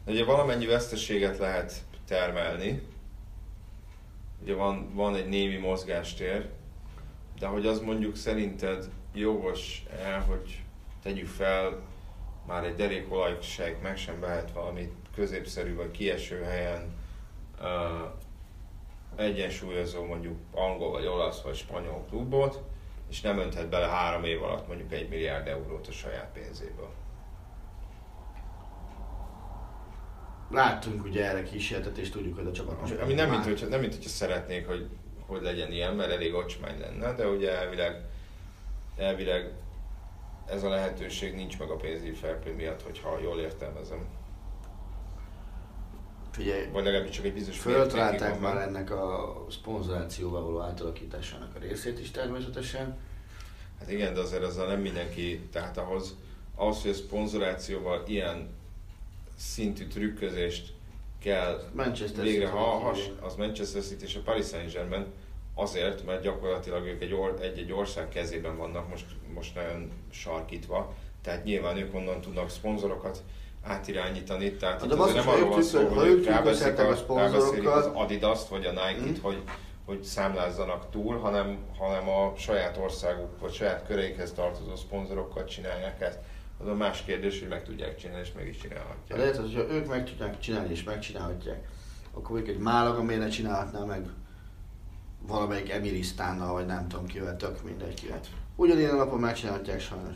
Ugye valamennyi veszteséget lehet termelni. Ugye van, van egy némi mozgástér, de hogy az mondjuk szerinted jogos el, hogy tegyük fel, már egy derékolajsejt meg sem vehet valami középszerű vagy kieső helyen uh, egyensúlyozó mondjuk angol vagy olasz vagy spanyol klubot, és nem önthet bele három év alatt mondjuk egy milliárd eurót a saját pénzéből. Láttunk ugye erre kísérletet, és tudjuk, hogy a csapat Ami nem mint, már- hogy, nem mint hogyha szeretnék, hogy, hogy legyen ilyen, mert elég ocsmány lenne, de ugye elvileg, elvileg ez a lehetőség nincs meg a pénzügyi fair miatt, hogyha jól értelmezem. Figyelj, Vagy legalábbis csak egy bizonyos Föltalálták már ennek a szponzorációval való átalakításának a részét is természetesen. Hát igen, de azért azzal nem mindenki, tehát ahhoz, ahhoz hogy a szponzorációval ilyen szintű trükközést kell Manchester végre City-nek ha, has, hívják. az Manchester City és a Paris Saint-Germain azért, mert gyakorlatilag ők egy, or, egy-egy ország kezében vannak most, most nagyon sarkítva, tehát nyilván ők onnan tudnak szponzorokat átirányítani, tehát Hát itt de azért basszus, nem arról van szó, hogy ők trükközhetnek a ráveszik az Adidas-t vagy a Nike-t, Mhm. hogy, hogy számlázzanak túl, hanem, hanem a saját országuk vagy saját körékhez tartozó szponzorokkal csinálják ezt. Az a más kérdés, hogy meg tudják csinálni, és meg is csinálhatják. lehet, hogy ha ők meg tudják csinálni és megcsinálhatják, akkor mondjuk egy Málaga miért ne csinálhatná meg valamelyik Emirisztánnal, vagy nem tudom kivel, tök mindegy kivel. Ugyanilyen napon megcsinálhatják sajnos.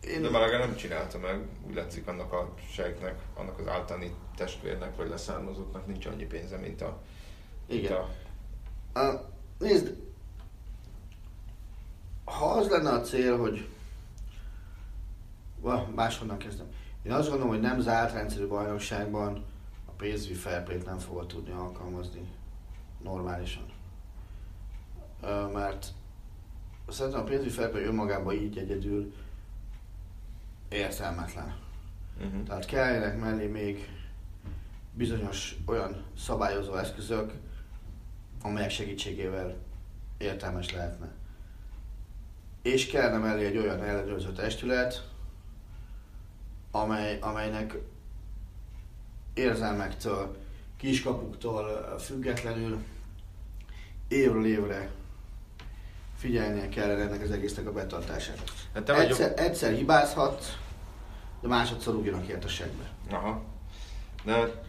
Én... De Malaga nem csinálta meg, úgy látszik annak a sejtnek, annak az általani testvérnek vagy leszármazottnak nincs annyi pénze, mint a... Igen. Mint a... a... Nézd, ha az lenne a cél, hogy máshonnan kezdem. Én azt gondolom, hogy nem zárt rendszerű bajnokságban a PSV fair nem fogod tudni alkalmazni normálisan. Mert szerintem a PSV fair önmagában így egyedül értelmetlen. Uh-huh. Tehát kelljenek mellé még bizonyos olyan szabályozó eszközök, amelyek segítségével értelmes lehetne. És kellene mellé egy olyan ellenőrző testület, amely, amelynek érzelmektől, kiskapuktól függetlenül évről évre figyelnie kellene ennek az egésznek a betartására. Hát te egyszer, vagyok... egyszer hibázhat, de másodszor ugyanak ért a segbe. Aha. De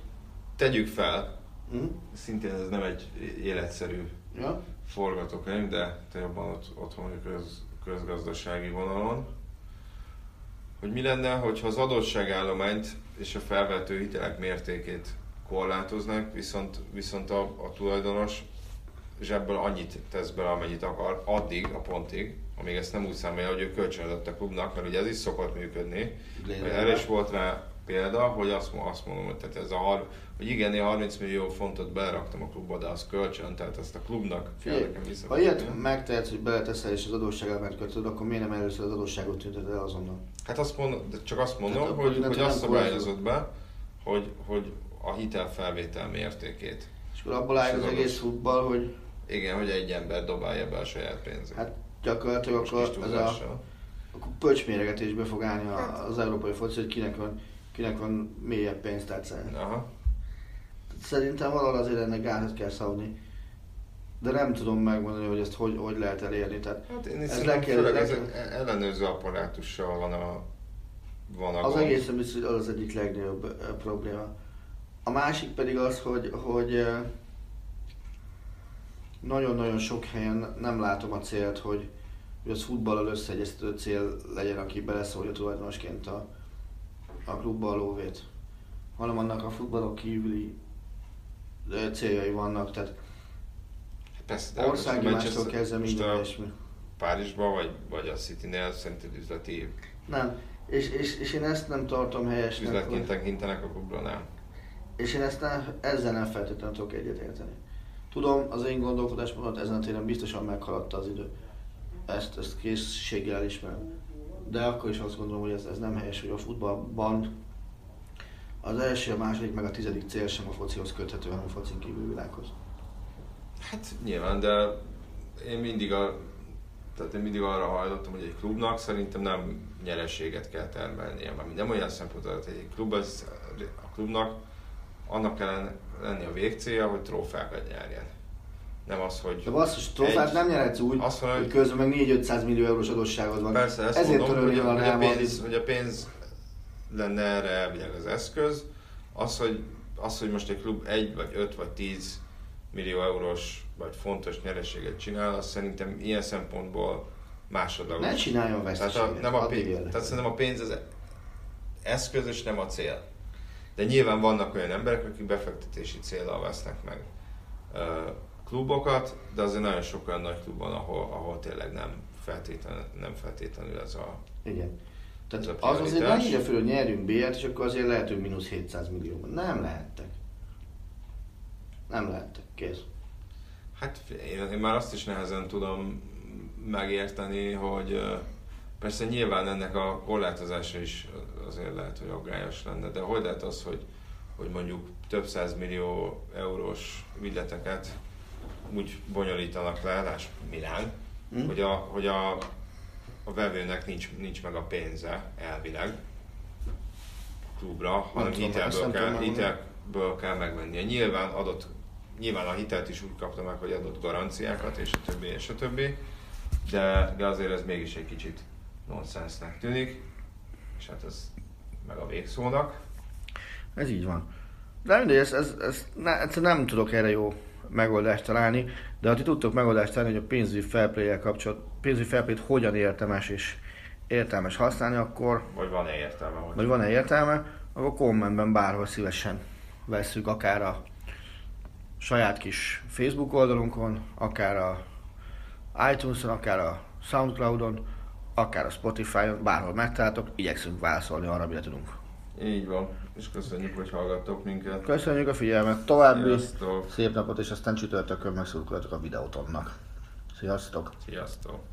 tegyük fel, mm? szintén ez nem egy életszerű ja? forgatókönyv, de te jobban ott, otthon köz, közgazdasági vonalon, hogy mi lenne, hogyha az adósságállományt és a felvető hitelek mértékét korlátoznak, viszont, viszont a, a tulajdonos zsebből annyit tesz bele, amennyit akar, addig, a pontig, amíg ezt nem úgy számolja, hogy ő kölcsönadott a klubnak, mert ugye ez is szokott működni. Erre is volt rá példa, hogy azt, azt mondom, hogy, tehát ez a, hogy igen, én 30 millió fontot beleraktam a klubba, de az kölcsön, tehát ezt a klubnak kell nekem vissza. Ha ilyet megtehetsz, hogy beleteszel és az adósság elment költöd, akkor miért nem először az adósságot tünteted el azonnal? Hát azt mondom, de csak azt mondom, tehát, hogy, hogy azt szabályozott be, hogy, hogy a hitelfelvétel mértékét. És akkor abból áll az, az egész futball, hogy... Igen, hogy egy ember dobálja be a saját pénzét. Hát gyakorlatilag akkor ez a, akkor pöcsméregetésbe fog állni hát. az európai foci, hogy kinek van, kinek van mélyebb pénztárcája. Aha. Szerintem valahol azért ennek gátat kell szabni. De nem tudom megmondani, hogy ezt hogy, hogy lehet elérni. Tehát hát én ez le kell, le kell... ellenőrző apparátussal van a, van a Az gond. egészen biztos, hogy az az egyik legnagyobb probléma. A másik pedig az, hogy, hogy nagyon-nagyon sok helyen nem látom a célt, hogy, hogy az futballal összeegyeztető cél legyen, aki beleszólja tulajdonosként a, a klubba a lóvét, hanem annak a futballok kívüli céljai vannak, tehát Persze, országgyűlástól kezdve minden ilyesmi. Párizsban vagy, vagy a City-nél szerinted üzleti... Nem, és, és, és én ezt nem tartom helyesnek. Üzletként tekintenek a klubra, nem? És én ezt nem, ezzel nem feltétlenül tudok egyetérteni. Tudom, az én gondolkodásmódot ezen a téren biztosan meghaladta az idő. Ezt, ezt készséggel elismerem. De akkor is azt gondolom, hogy ez, ez nem helyes, hogy a futballban az első, a második, meg a tizedik cél sem a focihoz köthető, hanem a focin kívül világhoz. Hát nyilván, de én mindig, a, tehát én mindig arra hajlottam, hogy egy klubnak szerintem nem nyereséget kell termelnie, mert nem olyan szempontból, hogy egy klub, az, a klubnak annak kell lenni a végcélja, hogy trófákat nyerjen. Nem az, hogy... De basszus, trófát egy, nem nyerhetsz úgy, az, hogy, hogy közben meg 4-500 millió eurós adósságod van. Persze, ezt Ezért mondom, hogy, a, hogy, a pénz, hogy a pénz lenne erre elvileg az eszköz. Az, hogy, az, hogy most egy klub egy vagy öt vagy tíz millió eurós vagy fontos nyereséget csinál, az szerintem ilyen szempontból másodlagos. Ne csináljon veszteséget, tehát, a, nem a pénz, tehát szerintem a pénz az eszköz és nem a cél. De nyilván vannak olyan emberek, akik befektetési célral vesznek meg uh, klubokat, de azért nagyon sok olyan nagy klub van, ahol, ahol tényleg nem feltétlenül, nem feltétlenül ez a Igen. Tehát a az azért nem írja fel, hogy nyerjünk B-et, és akkor azért lehet, hogy mínusz 700 millióban. Nem lehettek. Nem lehettek. Kész. Hát én, én már azt is nehezen tudom megérteni, hogy persze nyilván ennek a korlátozása is azért lehet, hogy aggályos lenne, de hogy lehet az, hogy, hogy mondjuk több millió eurós ügyleteket úgy bonyolítanak le, láss Milán, hmm. hogy, a, hogy a, a vevőnek nincs, nincs meg a pénze elvileg klubra, hanem hitelből kell, hitelből kell megvennie. Nyilván adott nyilván a hitelt is úgy kapta meg, hogy adott garanciákat, és a többi, és a többi, de, de azért ez mégis egy kicsit nonsensnek tűnik, és hát ez meg a végszónak. Ez így van. De mindegy, ez, ez, ez ne, nem tudok erre jó megoldást találni, de ha ti tudtok megoldást találni, hogy a pénzügyi fairplay kapcsolat, pénzügyi fairplay hogyan értemes és értelmes használni, akkor, Vagy van-e értelme? Hogy... vagy van-e értelme, akkor kommentben bárhol szívesen vesszük, akár a saját kis Facebook oldalunkon, akár a iTunes-on, akár a Soundcloud-on, akár a Spotify-on, bárhol megtaláltok, igyekszünk válaszolni arra, amire tudunk. Így van, és köszönjük, hogy hallgattok minket. Köszönjük a figyelmet, további Sziasztok! szép napot, és aztán csütörtökön megszurkolatok a videótonnak. Sziasztok! Sziasztok!